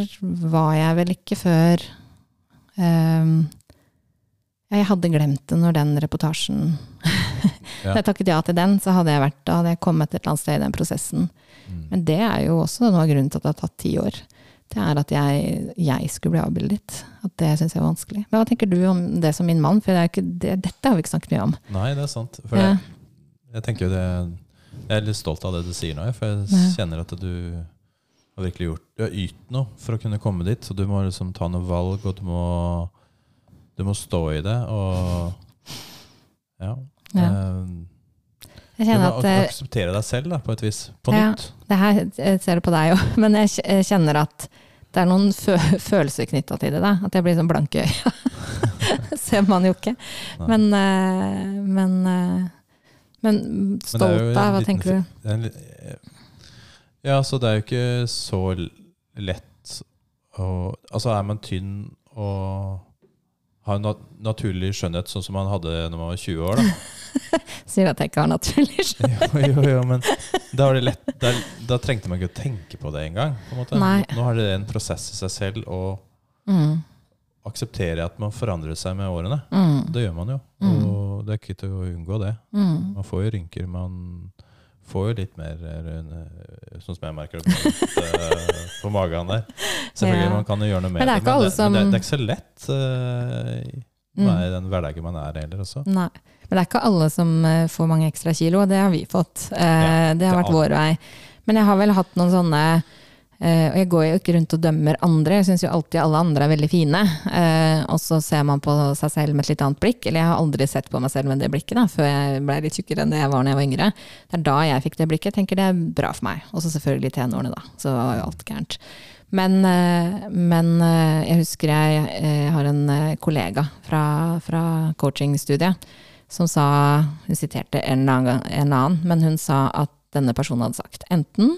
var jeg vel ikke før eh, Jeg hadde glemt det når den reportasjen. Da jeg takket ja til den, så hadde jeg vært, da hadde jeg kommet et eller annet sted i den prosessen. Mm. Men det er jo også noe av grunnen til at det har tatt ti år. Det er at jeg, jeg skulle bli avbildet. At det syns jeg er vanskelig. Men hva tenker du om det som min mann? For det ikke, det, dette har vi ikke snakket mye om. Nei, det er sant. For Ja. jeg, jeg tenker jo det Jeg er litt stolt av det du sier nå, for jeg Ja. kjenner at du har virkelig gjort Du har ytt noe for å kunne komme dit. Så du må liksom ta noen valg, og du må, du må stå i det. Og ja. Ja. Eh, Jeg du må at eh, akseptere deg selv da, på et vis. På Ja. nytt. Det her jeg ser det på deg òg, men jeg kjenner at det er noen fø følelser knytta til det. da At jeg blir sånn blank i øya. ser man jo ikke. Men, eh, men, eh, men stolt deg, hva liten tenker du? Li- Ja, så det er jo ikke så lett å Altså, er man tynn og har en nat naturlig skjønnhet, sånn som man hadde når man var 20 år, da. Sier at jeg ikke har naturlig skjønnhet. Jo, jo, jo, men da lett Da, da trengte man ikke å tenke på det engang. måte. Nå har det en prosess i seg selv å Mm, akseptere at man forandrer seg med årene. mm, Det gjør man jo, Mm. og det er ikke til å unngå det. mm. Man får jo rynker, man får jo litt mer eh, Sånn som jeg merker det på, eh, på magen der. Selvfølgelig, Ja. man kan jo gjøre noe med Men det er ikke som- men det, det er ikke så lett uh, i Mm. i den hverdagen man er heller også. Nei. Men det er ikke alle som eh, får mange ekstra kilo, og det har vi fått. Uh, Ja, det har det vært vår vei. Men jeg har vel hatt noen sånne eh, Og jeg går jo ikke rundt og dømmer andre, jeg syns jo alltid alle andre er veldig fine. Eh, og så ser man på seg selv med et litt annet blikk. Eller jeg har aldri sett på meg selv med det blikket, da, før jeg ble litt tjukkere enn det jeg var da jeg var yngre. Det er da jeg fikk det blikket. Jeg tenker det er bra for meg. Og så selvfølgelig tenårene, da. Så var jo alt gærent. Men, eh, men eh, jeg husker jeg, jeg, har en eh, kollega fra, fra coachingstudiet som sa Hun siterte en annen, en annen, men hun sa at denne personen hadde sagt enten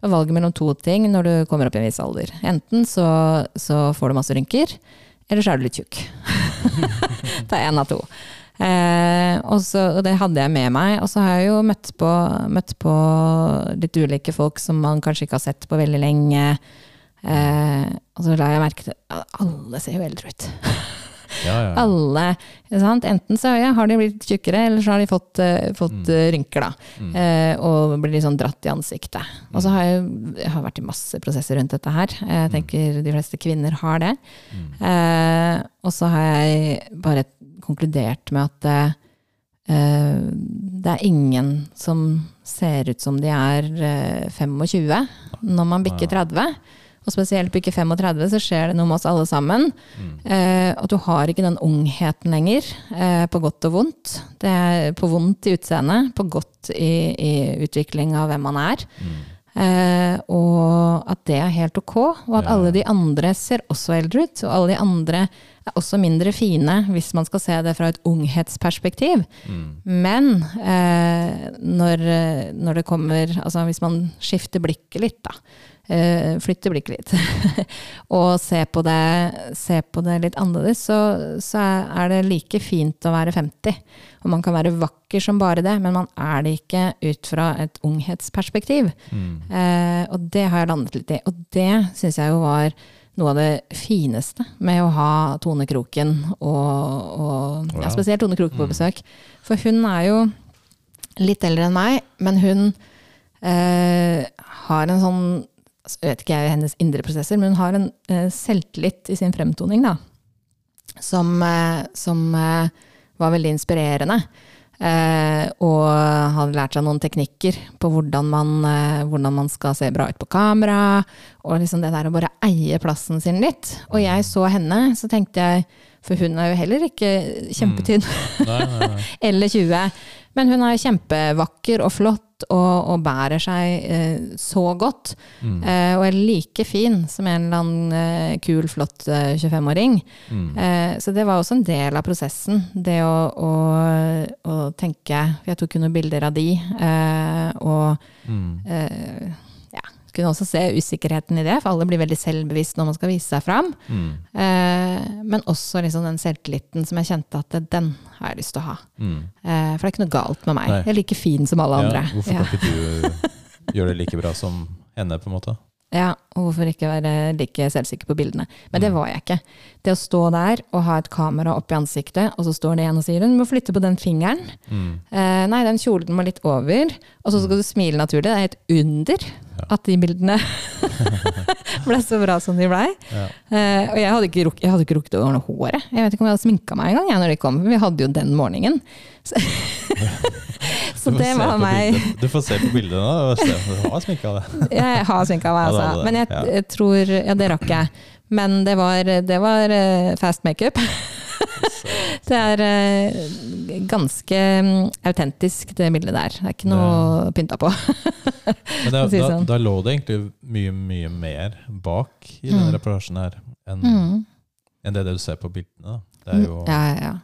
var valget mellom to ting når du kommer opp i en viss alder. Enten så, så får du masse rynker, eller så er du litt tjukk. er én av to. Eh, og, så, og det hadde jeg med meg. Og så har jeg jo møtt på, møtt på litt ulike folk som man kanskje ikke har sett på veldig lenge. Eh, og så la jeg merke til at alle ser jo eldre ut. Ja, ja. Alle, sant? Enten så ja, har de blitt tjukkere, eller så har de fått, uh, fått mm. rynker. da. Mm. uh, og blir litt sånn dratt i ansiktet. Og så har jeg, jeg har vært i masse prosesser rundt dette her. Jeg tenker de fleste kvinner har det. Mm. Eh, og så har jeg bare konkludert med at eh, eh, det er ingen som ser ut som de er eh, 25 når man bikker 30. Og spesielt på ikke 35, så skjer det noe med oss alle sammen. Mm. Eh, at du har ikke den ungheten lenger, eh, på godt og vondt. Det er på vondt i utseendet, på godt i, i utvikling av hvem man er. Mm. Eh, og at det er helt ok, og at Ja. alle de andre ser også eldre ut. Og alle de andre er også mindre fine, hvis man skal se det fra et unghetsperspektiv. Mm. Men eh, når, når det kommer Altså hvis man skifter blikket litt, da. Eh, flytter blikket litt. og se på, det, se på det litt annerledes, så, så er det like fint å være 50. Og man kan være vakker som bare det, men man er det ikke ut fra et unghetsperspektiv. Mm. Eh, og det har jeg landet litt i. Og det syns jeg jo var noe av det fineste med å ha Tone Kroken, og, og ja, spesielt Tone Kroken på besøk. For hun er jo litt eldre enn meg, men hun eh, har en sånn Jeg vet ikke jeg hennes indre prosesser, men hun har en uh, selvtillit i sin fremtoning, da. Som, uh, som uh, var veldig inspirerende. Og hadde lært seg noen teknikker på hvordan man, hvordan man skal se bra ut på kamera. Og liksom det der å bare eie plassen sin litt. Og jeg så henne, så tenkte jeg For hun er jo heller ikke kjempetynn Nei, nei, nei. eller 20. Men hun er kjempevakker og flott og, og bærer seg eh, så godt. Mm. Eh, og er like fin som en eller annen eh, kul, flott eh, 25-åring. Mm. Eh, så det var også en del av prosessen. Det å, å, å tenke for Jeg tok jo noen bilder av de, eh, og Mm. Kunne også se usikkerheten i det, for alle blir veldig selvbevisst når man skal vise seg fram. Mm. Eh, men også liksom den selvtilliten som jeg kjente at den har jeg lyst til å ha. Mm. Eh, for det er ikke noe galt med meg. Nei. Jeg er like fin som alle andre. Hvorfor Ja. kan ikke du gjøre det like bra som henne, på en måte? Ja, og hvorfor ikke være like selvsikker på bildene. Men det Mm. var jeg ikke. Det å stå der og ha et kamera oppi ansiktet, og så står det igjen og sier hun må flytte på den fingeren. Mm. Eh, nei, den kjolen må litt over. Og så skal du smile naturlig. Det er et under at de bildene ble så bra som de blei. Ja. Eh, og jeg hadde ikke, ruk jeg hadde ikke rukket å ordne håret. Jeg vet ikke om jeg hadde sminka meg engang når de kom. Vi hadde jo den morgenen. Så, det var meg. bildet. Du får se på bildet nå. Du har sminka det. Jeg har sminka meg, altså. Men jeg, jeg tror Ja, det rakk jeg. Men det var, det var eh, fast makeup. Det er eh, ganske mm, autentisk, det bildet der. Det er ikke noe pynta på. Men det da, sånn. da lå det egentlig mye, mye mer bak i denne Mm. reportasjen her enn Mm. enn det du ser på bildene. Da. Det er jo, Ja, ja, ja.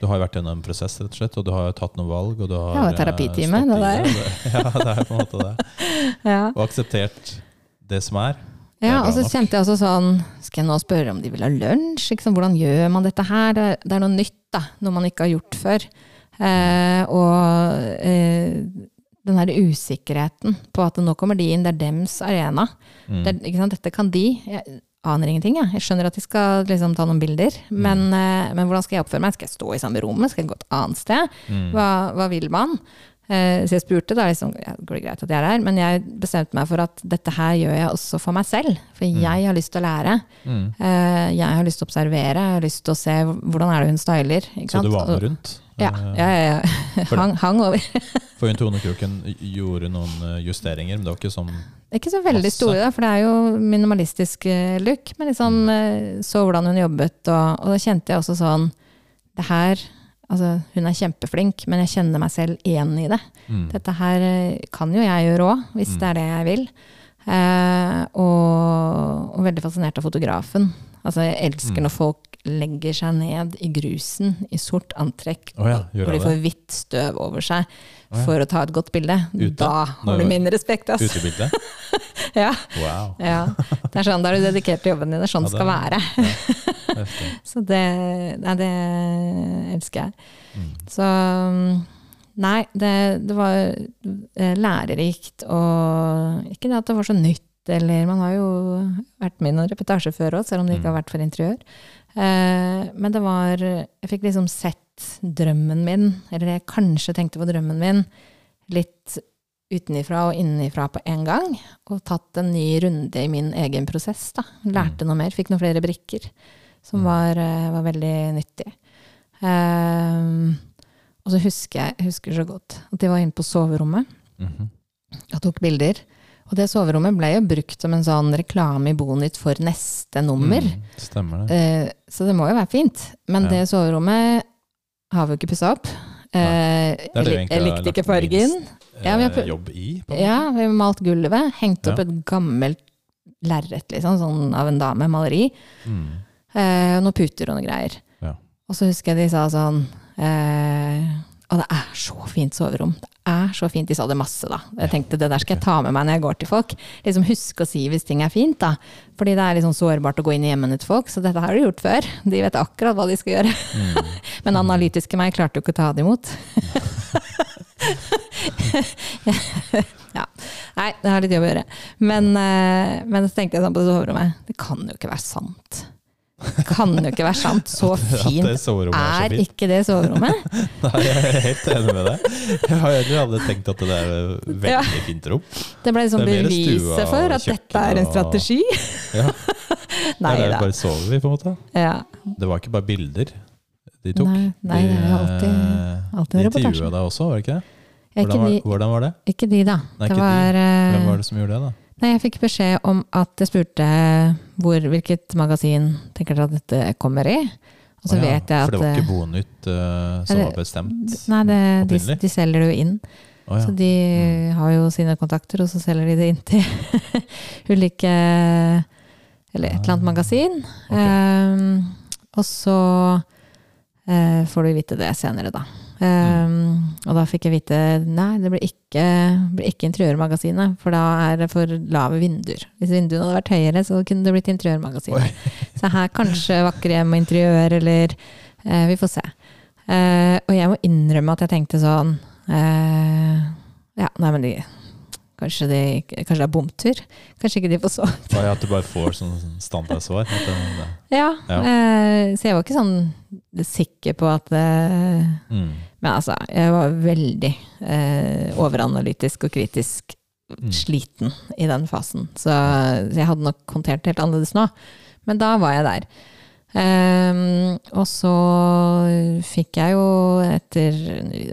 Du har jo vært gjennom en prosess, rett og slett, og du har tatt noen valg. Og du har Ja, er eh, terapitime, det der. det- Ja, det er på en måte det. ja. Og akseptert det som er. Det er Ja, bra og så nok. kjente jeg også sånn Skal jeg nå spørre om de vil ha lunsj? Liksom, hvordan gjør man dette her? Det, er- det er noe nytt, da. Noe man ikke har gjort før. Eh, og eh, den her usikkerheten på at nå kommer de inn, det er dems arena. Mm. Det, er-? Dette kan de. Jeg aner ingenting, jeg. Jeg skjønner at de skal liksom, ta noen bilder, men, uh, men hvordan skal jeg oppføre meg? Skal jeg stå i samme rommet? Skal jeg gå et annet sted? Mm. Hva, hva vil man? Uh, så jeg spurte, da liksom, ja, går det greit at jeg er her? Men jeg bestemte meg for at dette her gjør jeg også for meg selv. For jeg har lyst til å lære. Mm. Eh, jeg har lyst til å observere, jeg har lyst til å se hvordan er det hun styler. Så sant? du var med rundt? Ja, ja, ja, ja. Hang, hang over. For hun Tone Kroken gjorde noen justeringer, men det var ikke sånn Ikke så veldig Masse. store, da, for det er jo minimalistisk eh, look. Men liksom Mm. eh, så hvordan hun jobbet, og, og da kjente jeg også sånn Det her Altså, hun er kjempeflink, men jeg kjenner meg selv igjen i det. mm, Dette her eh, kan jo jeg gjøre òg, hvis Mm. det er det jeg vil. Eh, og, og veldig fascinert av fotografen. Altså, jeg elsker Mm. når folk legger seg ned i grusen i sort antrekk, oh ja, hvor de får hvitt støv over seg oh ja. for å ta et godt bilde. Ute? Da har du min respekt, ass. Utebilde? Ja, Wow. ja. Det er sånn, Da er du dedikert til jobben din. Det er sånn det skal være. Så det, nei, det elsker jeg. Mm. Så nei, det, det var eh, lærerikt og Ikke det at det var så nytt, eller Man har jo vært med i noen reportasjer før òg, selv om det ikke har vært for interiør. Eh, men det var Jeg fikk liksom sett drømmen min, eller jeg kanskje tenkte på drømmen min, litt utenifra og innenifra på en gang. Og tatt en ny runde i min egen prosess. da. Lærte noe mer, fikk noen flere brikker. Som Mm. var, eh, var veldig nyttig. Ehm, og så husker jeg jeg husker så godt at jeg var inne på soverommet Mhm. og tok bilder. Og det soverommet ble jo brukt som en sånn reklame i Bonytt for neste nummer. Mm, Stemmer det. Eh, så det må jo være fint. Men Ja. det soverommet har vi jo ikke pussa opp. Eh, Det det jeg, likte ikke fargen. Ja, vi har eh, jobb i. Ja, vi har malt gulvet. Hengt opp Ja. et gammelt lerret liksom, sånn av en dame, maleri. Mm. Eh, og noen puter og noen greier. Ja. Og så husker jeg de sa sånn eh, Og det er så fint soverom. Det er så fint. De sa det masse, da. Jeg tenkte det der skal jeg ta med meg når jeg går til folk. Liksom Husk å si hvis ting er fint, da. Fordi det er liksom sårbart å gå inn i hjemmene til folk. Så dette har de gjort før. De vet akkurat hva de skal gjøre. Mm. Men analytiske meg klarte jo ikke å ta det imot. ja. Nei, det har litt jobb å gjøre. Men, eh, men så tenkte jeg sånn på det soverommet. Det kan jo ikke være sant. Det kan jo ikke være sant. Så fint er så er fint. ikke det soverommet. Nei, jeg er helt enig med deg. Jeg har heller aldri tenkt at det er veldig Ja. fint rom. Det ble liksom Det er beviset for at dette er en og- strategi. Ja, Nei der da. bare sover vi, på en måte. Ja. Det var ikke bare bilder de tok. Nei, nei, det er alltid- alltid de intervjua deg også, var det ikke det? Hvordan var, hvordan var det? ikke de, da. Nei, det ikke de. var, eh, Hvem var det som gjorde det, da? Nei, jeg fikk beskjed om at jeg spurte hvor, hvilket magasin tenker dere at dette kommer i. Og så Å ja, vet jeg at For det var ikke Bonytt uh, som det, var bestemt? Nei, det, de, de selger det jo inn. Å ja. Så de Mm. har jo sine kontakter, og så selger de det inn til ulike Eller et eller annet Ah, magasin. Okay. Um, og så uh, får du vite det senere, da. Ehm, Og da fikk jeg vite nei, det blir ikke, blir ikke Interiørmagasinet, for da er det for lave vinduer. Hvis vinduene hadde vært høyere, så kunne det blitt Interiørmagasinet. Oi. Så her kanskje Vakre hjem og interiør, eller uh, Vi får se. Uh, og jeg må innrømme at jeg tenkte sånn uh, Ja, nei, men de Kanskje, det, kanskje det er bomtur? Kanskje ikke de får så Ja, at du bare får sånn standardsvar. At Ja, Ja. Eh, så jeg var ikke sånn sikker på at eh, mm, Men altså, jeg var veldig eh, overanalytisk og kritisk mm. sliten i den fasen. Så, så jeg hadde nok håndtert det helt annerledes nå. Men da var jeg der. Um, og så fikk jeg jo etter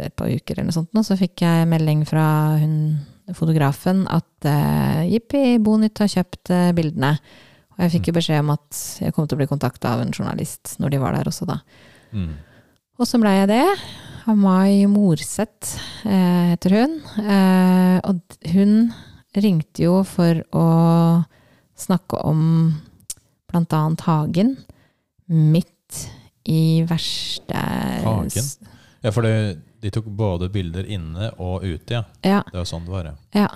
et par uker eller noe sånt, nå, så fikk jeg melding fra hun fotografen at uh, jippi, Bonytt har kjøpt eh, bildene. Og jeg fikk jo beskjed om at jeg kom til å bli kontakta av en journalist når de var der også, da. Mm. Og så blei jeg det. Av Mai Morseth eh, heter hun. Eh, og hun ringte jo for å snakke om blant annet Hagen. Midt i verste Hagen? Ja, for det, de tok både bilder inne og ute, ja. Ja, Det var sånn det var, ja. ja.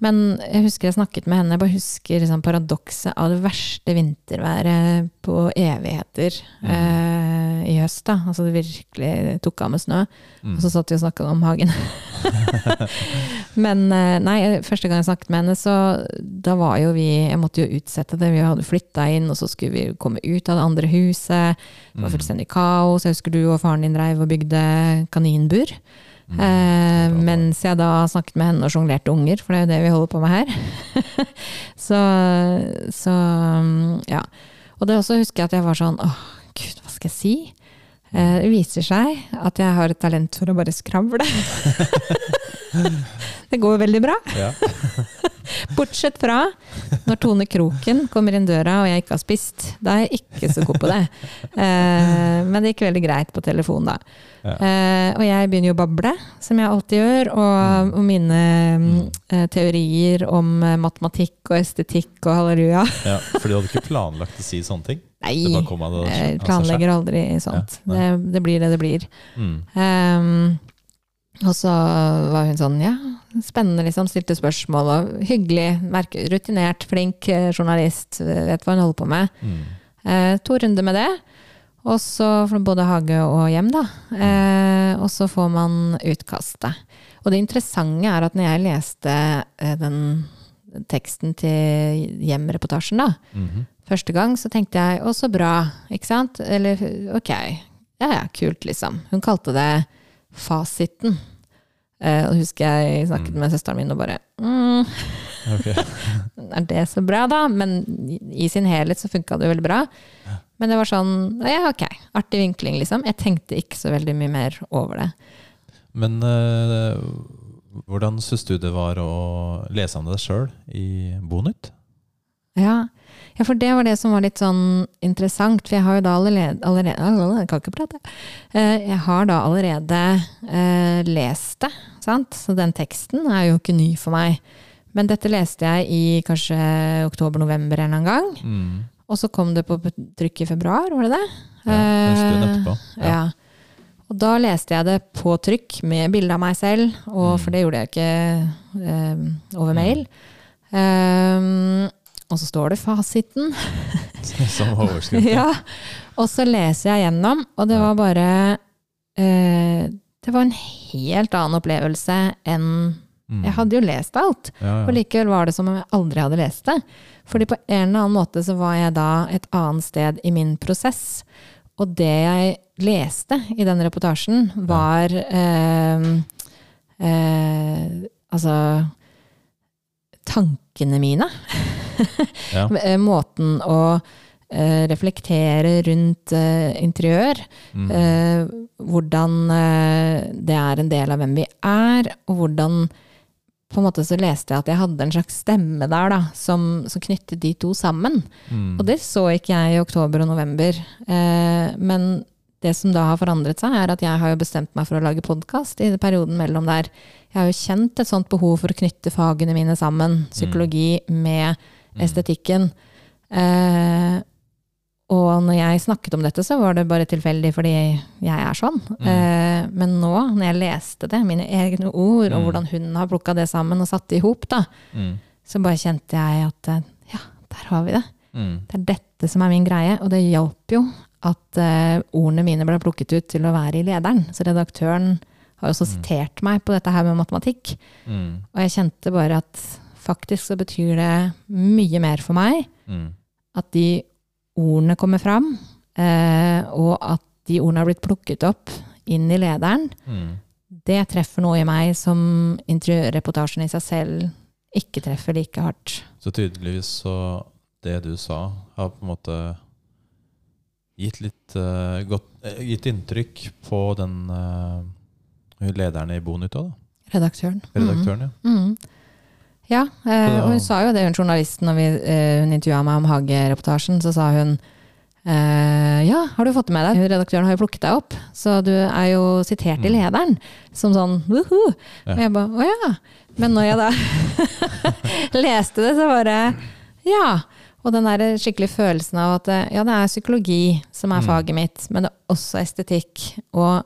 Men jeg husker jeg snakket med henne. Jeg bare husker liksom paradokset av det verste vinterværet på evigheter Mm. eh, i høst. da. Altså det virkelig tok av med snø. Mm. Og så satt vi og snakka om hagen. Men eh, nei, første gang jeg snakket med henne, så da var jo vi Jeg måtte jo utsette det. Vi hadde flytta inn, og så skulle vi komme ut av det andre huset. Det var Mm. fullstendig kaos. Jeg husker du og faren din dreiv og bygde kaninbur. Mm. Eh, mens jeg da snakket med henne og sjonglerte unger, for det er jo det vi holder på med her. så, så mm, ja. Og det også husker jeg at jeg var sånn åh, gud, hva skal jeg si? Eh, Det viser seg at jeg har et talent for å bare skravle. Det går veldig bra. Bortsett fra når Tone Kroken kommer inn døra og jeg ikke har spist. Da er jeg ikke så god på det. Eh, men det gikk veldig greit på telefon, da. Ja. Eh, og jeg begynner jo å bable, som jeg alltid gjør. Og, og mine mm, eh, teorier om eh, matematikk og estetikk og halleluja. ja. For du hadde ikke planlagt å si sånne ting? Nei, jeg planlegger aldri sånt. Ja, det, det blir det det blir. Mm. Ehm, og så var hun sånn, ja, spennende liksom, stilte spørsmål, og hyggelig, merke, rutinert, flink eh, journalist, vet hva hun holder på med. Mm. Eh, to runder med det, og så både hage og hjem da, eh, og så får man utkastet. Og det interessante er at når jeg leste eh, den teksten til hjemreportasjen da, Mhm. første gang, så tenkte jeg, å så bra, ikke sant? Eller, ok, ja ja, kult liksom. Hun kalte det fasiten. Eh, og husker jeg snakket med søsteren min og bare, mm, okay. er det så bra da? Men i sin helhet så funka det jo veldig bra. Men det var sånn, ja ok, artig vinkling liksom. Jeg tenkte ikke så veldig mye mer over det. Men eh, hvordan syns du det var å lese om deg sjøl i Bonytt? Ja. Ja, for det var det som var litt sånn interessant. For jeg har jo da allerede, allerede Jeg kan ikke prate. Eh, Jeg har da allerede eh, lest det, sant. Så den teksten er jo ikke ny for meg. Men dette leste jeg i kanskje oktober-november en eller annen gang. Mm. Og så kom det på trykk i februar, var det det? Ja, en stund Eh, etterpå. Ja. Og da leste jeg det på trykk med bilde av meg selv, og, Mm. for det gjorde jeg ikke eh, over mail. Um, og så står det fasiten. Som overskrift. ja. Og så leser jeg gjennom, og det var bare eh, Det var en helt annen opplevelse enn Mm. Jeg hadde jo lest alt, ja, og likevel var det som om jeg aldri hadde lest det. Fordi på en eller annen måte så var jeg da et annet sted i min prosess. Og det jeg leste i den reportasjen, var eh, eh, Altså Tankene mine. Ja. Eh, Måten å eh, reflektere rundt eh, interiør. Mm. Eh, hvordan eh, det er en del av hvem vi er, og hvordan på en måte så leste jeg at jeg hadde en slags stemme der da, som, som knyttet de to sammen. Mm. Og det så ikke jeg i oktober og november. Eh, men det som da har forandret seg, er at jeg har jo bestemt meg for å lage podkast i perioden mellom der. Jeg har jo kjent et sånt behov for å knytte fagene mine sammen, psykologi med estetikken. Eh, og når jeg snakket om dette, så var det bare tilfeldig fordi jeg er sånn. Eh, men nå, når jeg leste det, mine egne ord, og Mm. hvordan hun har plukka det sammen og satt det i hop, Mm. så bare kjente jeg at eh, ja, der har vi det. Mm. Det er dette som er min greie, og det hjalp jo at uh, ordene mine ble plukket ut til å være i lederen. Så redaktøren har også sitert meg på dette her med matematikk. Mm. Og jeg kjente bare at faktisk så betyr det mye mer for meg Mm. at de ordene kommer fram, eh, og at de ordene har blitt plukket opp inn i lederen. Mm. Det treffer noe i meg som interiørreportasjen i seg selv ikke treffer like hardt. Så tydeligvis så det du sa, har på en måte gitt litt uh, godt, uh, gitt inntrykk på den eh, lederen i Bonytt òg, da. Redaktøren. Redaktøren, ja. Mm. Ja, eh, og hun sa jo det, hun journalisten, når vi, eh, hun intervjua meg om Hage-reportasjen, så sa hun eh, ja, har du fått det med deg? Redaktøren har jo plukket deg opp, så du er jo sitert i Mm. lederen. Som sånn woho! Ja. Og jeg bare å ja. Men når jeg da leste det, så bare ja. Og den der skikkelig følelsen av at eh, ja, det er psykologi som er Mm. faget mitt, men det er også estetikk. Og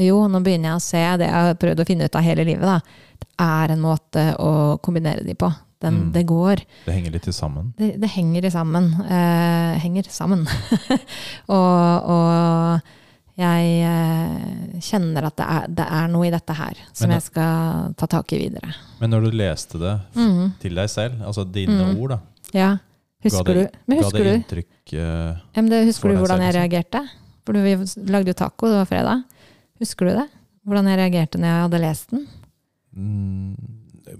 jo, nå begynner jeg å se det jeg har prøvd å finne ut av hele livet, da. Det er en måte å kombinere de på. Den, Mm. Det går. Det henger litt sammen. Det, det henger sammen. Eh, henger sammen. og, og jeg eh, kjenner at det er, det er noe i dette her som Men- jeg skal ta tak i videre. Men når du leste det mm. til deg selv, altså dine Mm. ord, da, Ja. Husker Ga det- du, men ga det inntrykk eh, men det, husker du hvordan jeg reagerte? For du, vi lagde jo taco, det var fredag. Husker du det? Hvordan jeg reagerte når jeg hadde lest den? mm,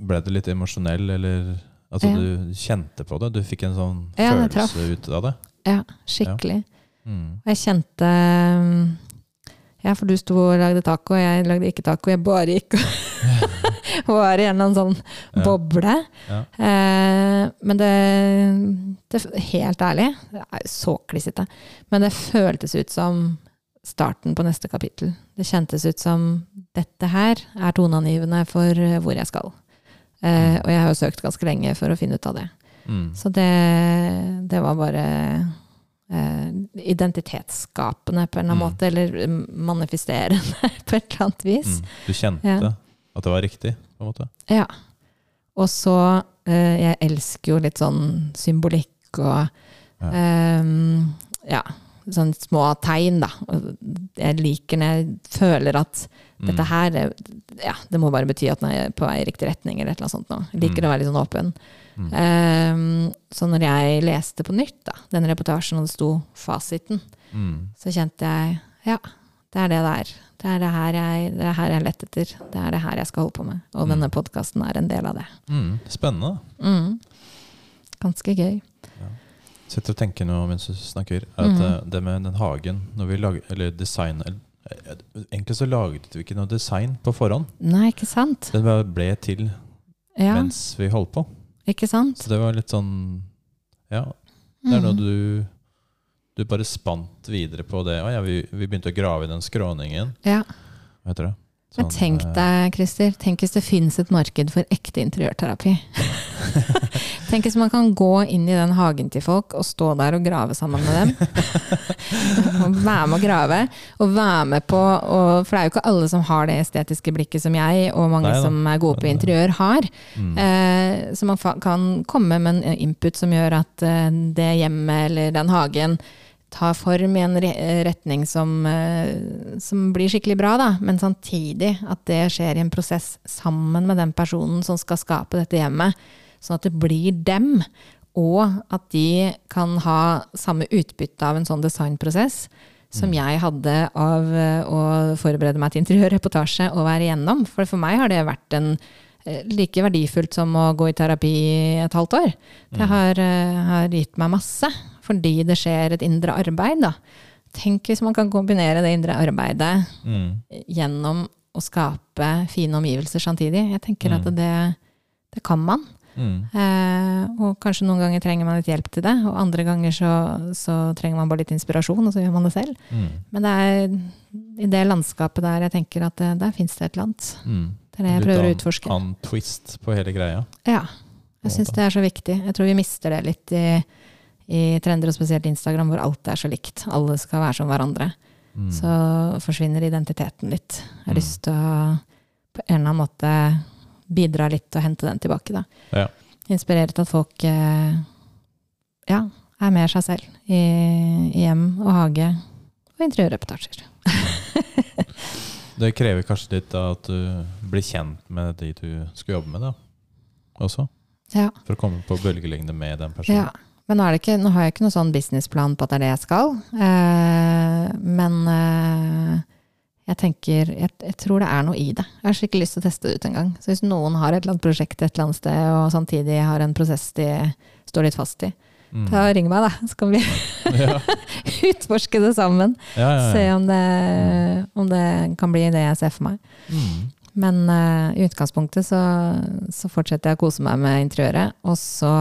Ble du litt emosjonell, eller Altså, Ja. du kjente på det? Du fikk en sånn Ja, det følelse ut av det? Ja, skikkelig. Mm. Jeg kjente mm, Ja, for du sto og lagde taco, jeg lagde ikke taco. Jeg bare gikk og var i en sånn Ja. boble. Ja. Eh, men det, det Helt ærlig, det er så klissete. Men det føltes ut som starten på neste kapittel. Det kjentes ut som dette her er toneangivende for eh, hvor jeg skal. Eh, og jeg har jo søkt ganske lenge for å finne ut av det. Mm. Så det, det var bare eh, identitetsskapende på en eller annen Mm. måte, eller mm, manifesterende på et eller annet vis. Mm. Du kjente Ja. at det var riktig, på en måte? Ja. Og så eh, Jeg elsker jo litt sånn symbolikk og Ja. ehm, ja, sånne små tegn, da. Jeg liker når jeg føler at Mm. dette her det- Ja, det må bare bety at den er på vei i riktig retning, eller et eller annet sånt. Jeg liker Mm. å være litt sånn åpen. Mm. Um, så når jeg leste på nytt, da, den reportasjen, og det sto fasiten, Mm. så kjente jeg ja, det er det det er. Det er det her jeg, det er her jeg lett etter. Det er det her jeg skal holde på med. Og Mm. denne podkasten er en del av det. Mm. Spennende. Mm. Ganske gøy. Sitter og tenker nå mens du snakker, at mm. det med den hagen når vi lager, Eller design eh, Egentlig så laget vi ikke noe design på forhånd. Nei, ikke sant? Den ble til Ja, mens vi holdt på. ikke sant? Så det var litt sånn Ja, det er noe Mm. du Du bare spant videre på det. Ja, vi, vi begynte å grave i den skråningen. Ja. Hva heter det? Men Sånn, tenk eh, deg, Christer, tenk hvis det finnes et marked for ekte interiørterapi. tenk hvis man kan gå inn i den hagen til folk og stå der og grave sammen med dem. og være med å grave, og være med på og, For det er jo ikke alle som har det estetiske blikket som jeg, og mange Nei som er gode på interiør, har. mm. Eh, så man kan komme med en input som gjør at eh, det hjemmet eller den hagen tar form i en retning som, eh, som blir skikkelig bra, da. Men samtidig at det skjer i en prosess sammen med den personen som skal skape dette hjemmet. Sånn at det blir dem, og at de kan ha samme utbytte av en sånn designprosess som Mm. jeg hadde av eh, å forberede meg til interiørreportasje og være igjennom. For for meg har det vært en eh, like verdifullt som å gå i terapi et halvt år. Det Mm. har, har gitt meg masse, fordi det skjer et indre arbeid. Da. Tenk hvis man kan kombinere det indre arbeidet Mm. gjennom å skape fine omgivelser samtidig. Jeg tenker Mm. at det, det kan man. Mm. Eh, og kanskje noen ganger trenger man litt hjelp til det, og andre ganger så, så trenger man bare litt inspirasjon, og så gjør man det selv. Mm. Men det er i det landskapet der jeg tenker at det, der fins det et eller annet. Mm. Det er det jeg Litt prøver å utforske. utforske. Annen twist på hele greia. Ja, jeg syns det er så viktig. Jeg tror vi mister det litt i, i trender, og spesielt Instagram, hvor alt er så likt. Alle skal være som hverandre. Mm. Så forsvinner identiteten litt. Jeg har Mm. lyst til å på en eller annen måte bidra litt og hente den tilbake, da. Ja. Inspirere til at folk eh, ja, er mer seg selv i, i hjem og hage og interiørreportasjer. Det krever kanskje litt da, at du blir kjent med de du skal jobbe med, da. Også. Ja. For å komme på bølgelengde med den personen. Ja, men nå, ikke, nå har jeg ikke noen sånn businessplan på at det er det jeg skal. Eh, men eh, jeg tenker jeg, jeg tror det er noe i det. Jeg har skikkelig lyst til å teste det ut en gang. Så hvis noen har et eller annet prosjekt et eller annet sted, og samtidig har en prosess de står litt fast i, Mm. ta ring meg, da. Så kan vi ja. utforske det sammen. Ja, ja, Se om det, om det kan bli det jeg ser for meg. Mm. Men eh, i utgangspunktet så, så fortsetter jeg å kose meg med interiøret. Og så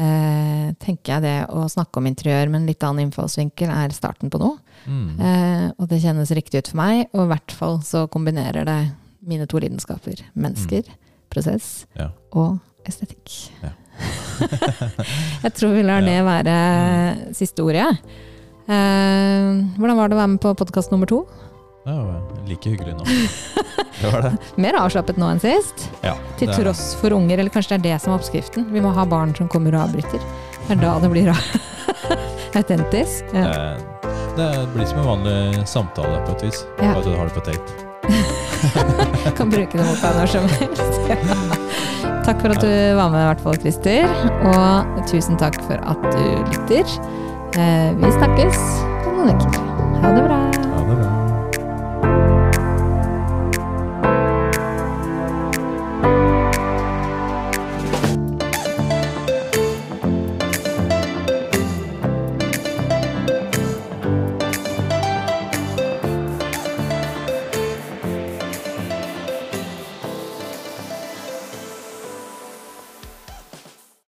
eh, tenker jeg det å snakke om interiør med en litt annen innfallsvinkel er starten på noe. Mm. Eh, og det kjennes riktig ut for meg, og i hvert fall så kombinerer det mine to lidenskaper. Mennesker, prosess Mm. Ja. og estetikk. Ja. jeg tror vi lar det være siste ordet. Eh, hvordan var det å være med på podkast nummer to? Det var like hyggelig nå. Det var det. Mer avslappet nå enn sist. Ja, Til er- tross for unger, eller kanskje det er det som er oppskriften. Vi må ha barn som kommer og avbryter. Det er da det blir autentisk. Ja. Det, Det blir som en vanlig samtale på et vis. Ja. Bare at du har det på tape. Kan bruke det mot deg når som helst. Ja. Takk for at du var med, i hvert fall, Christer. Og tusen takk for at du lytter. Eh, Vi snakkes om noen uker. Ha det bra.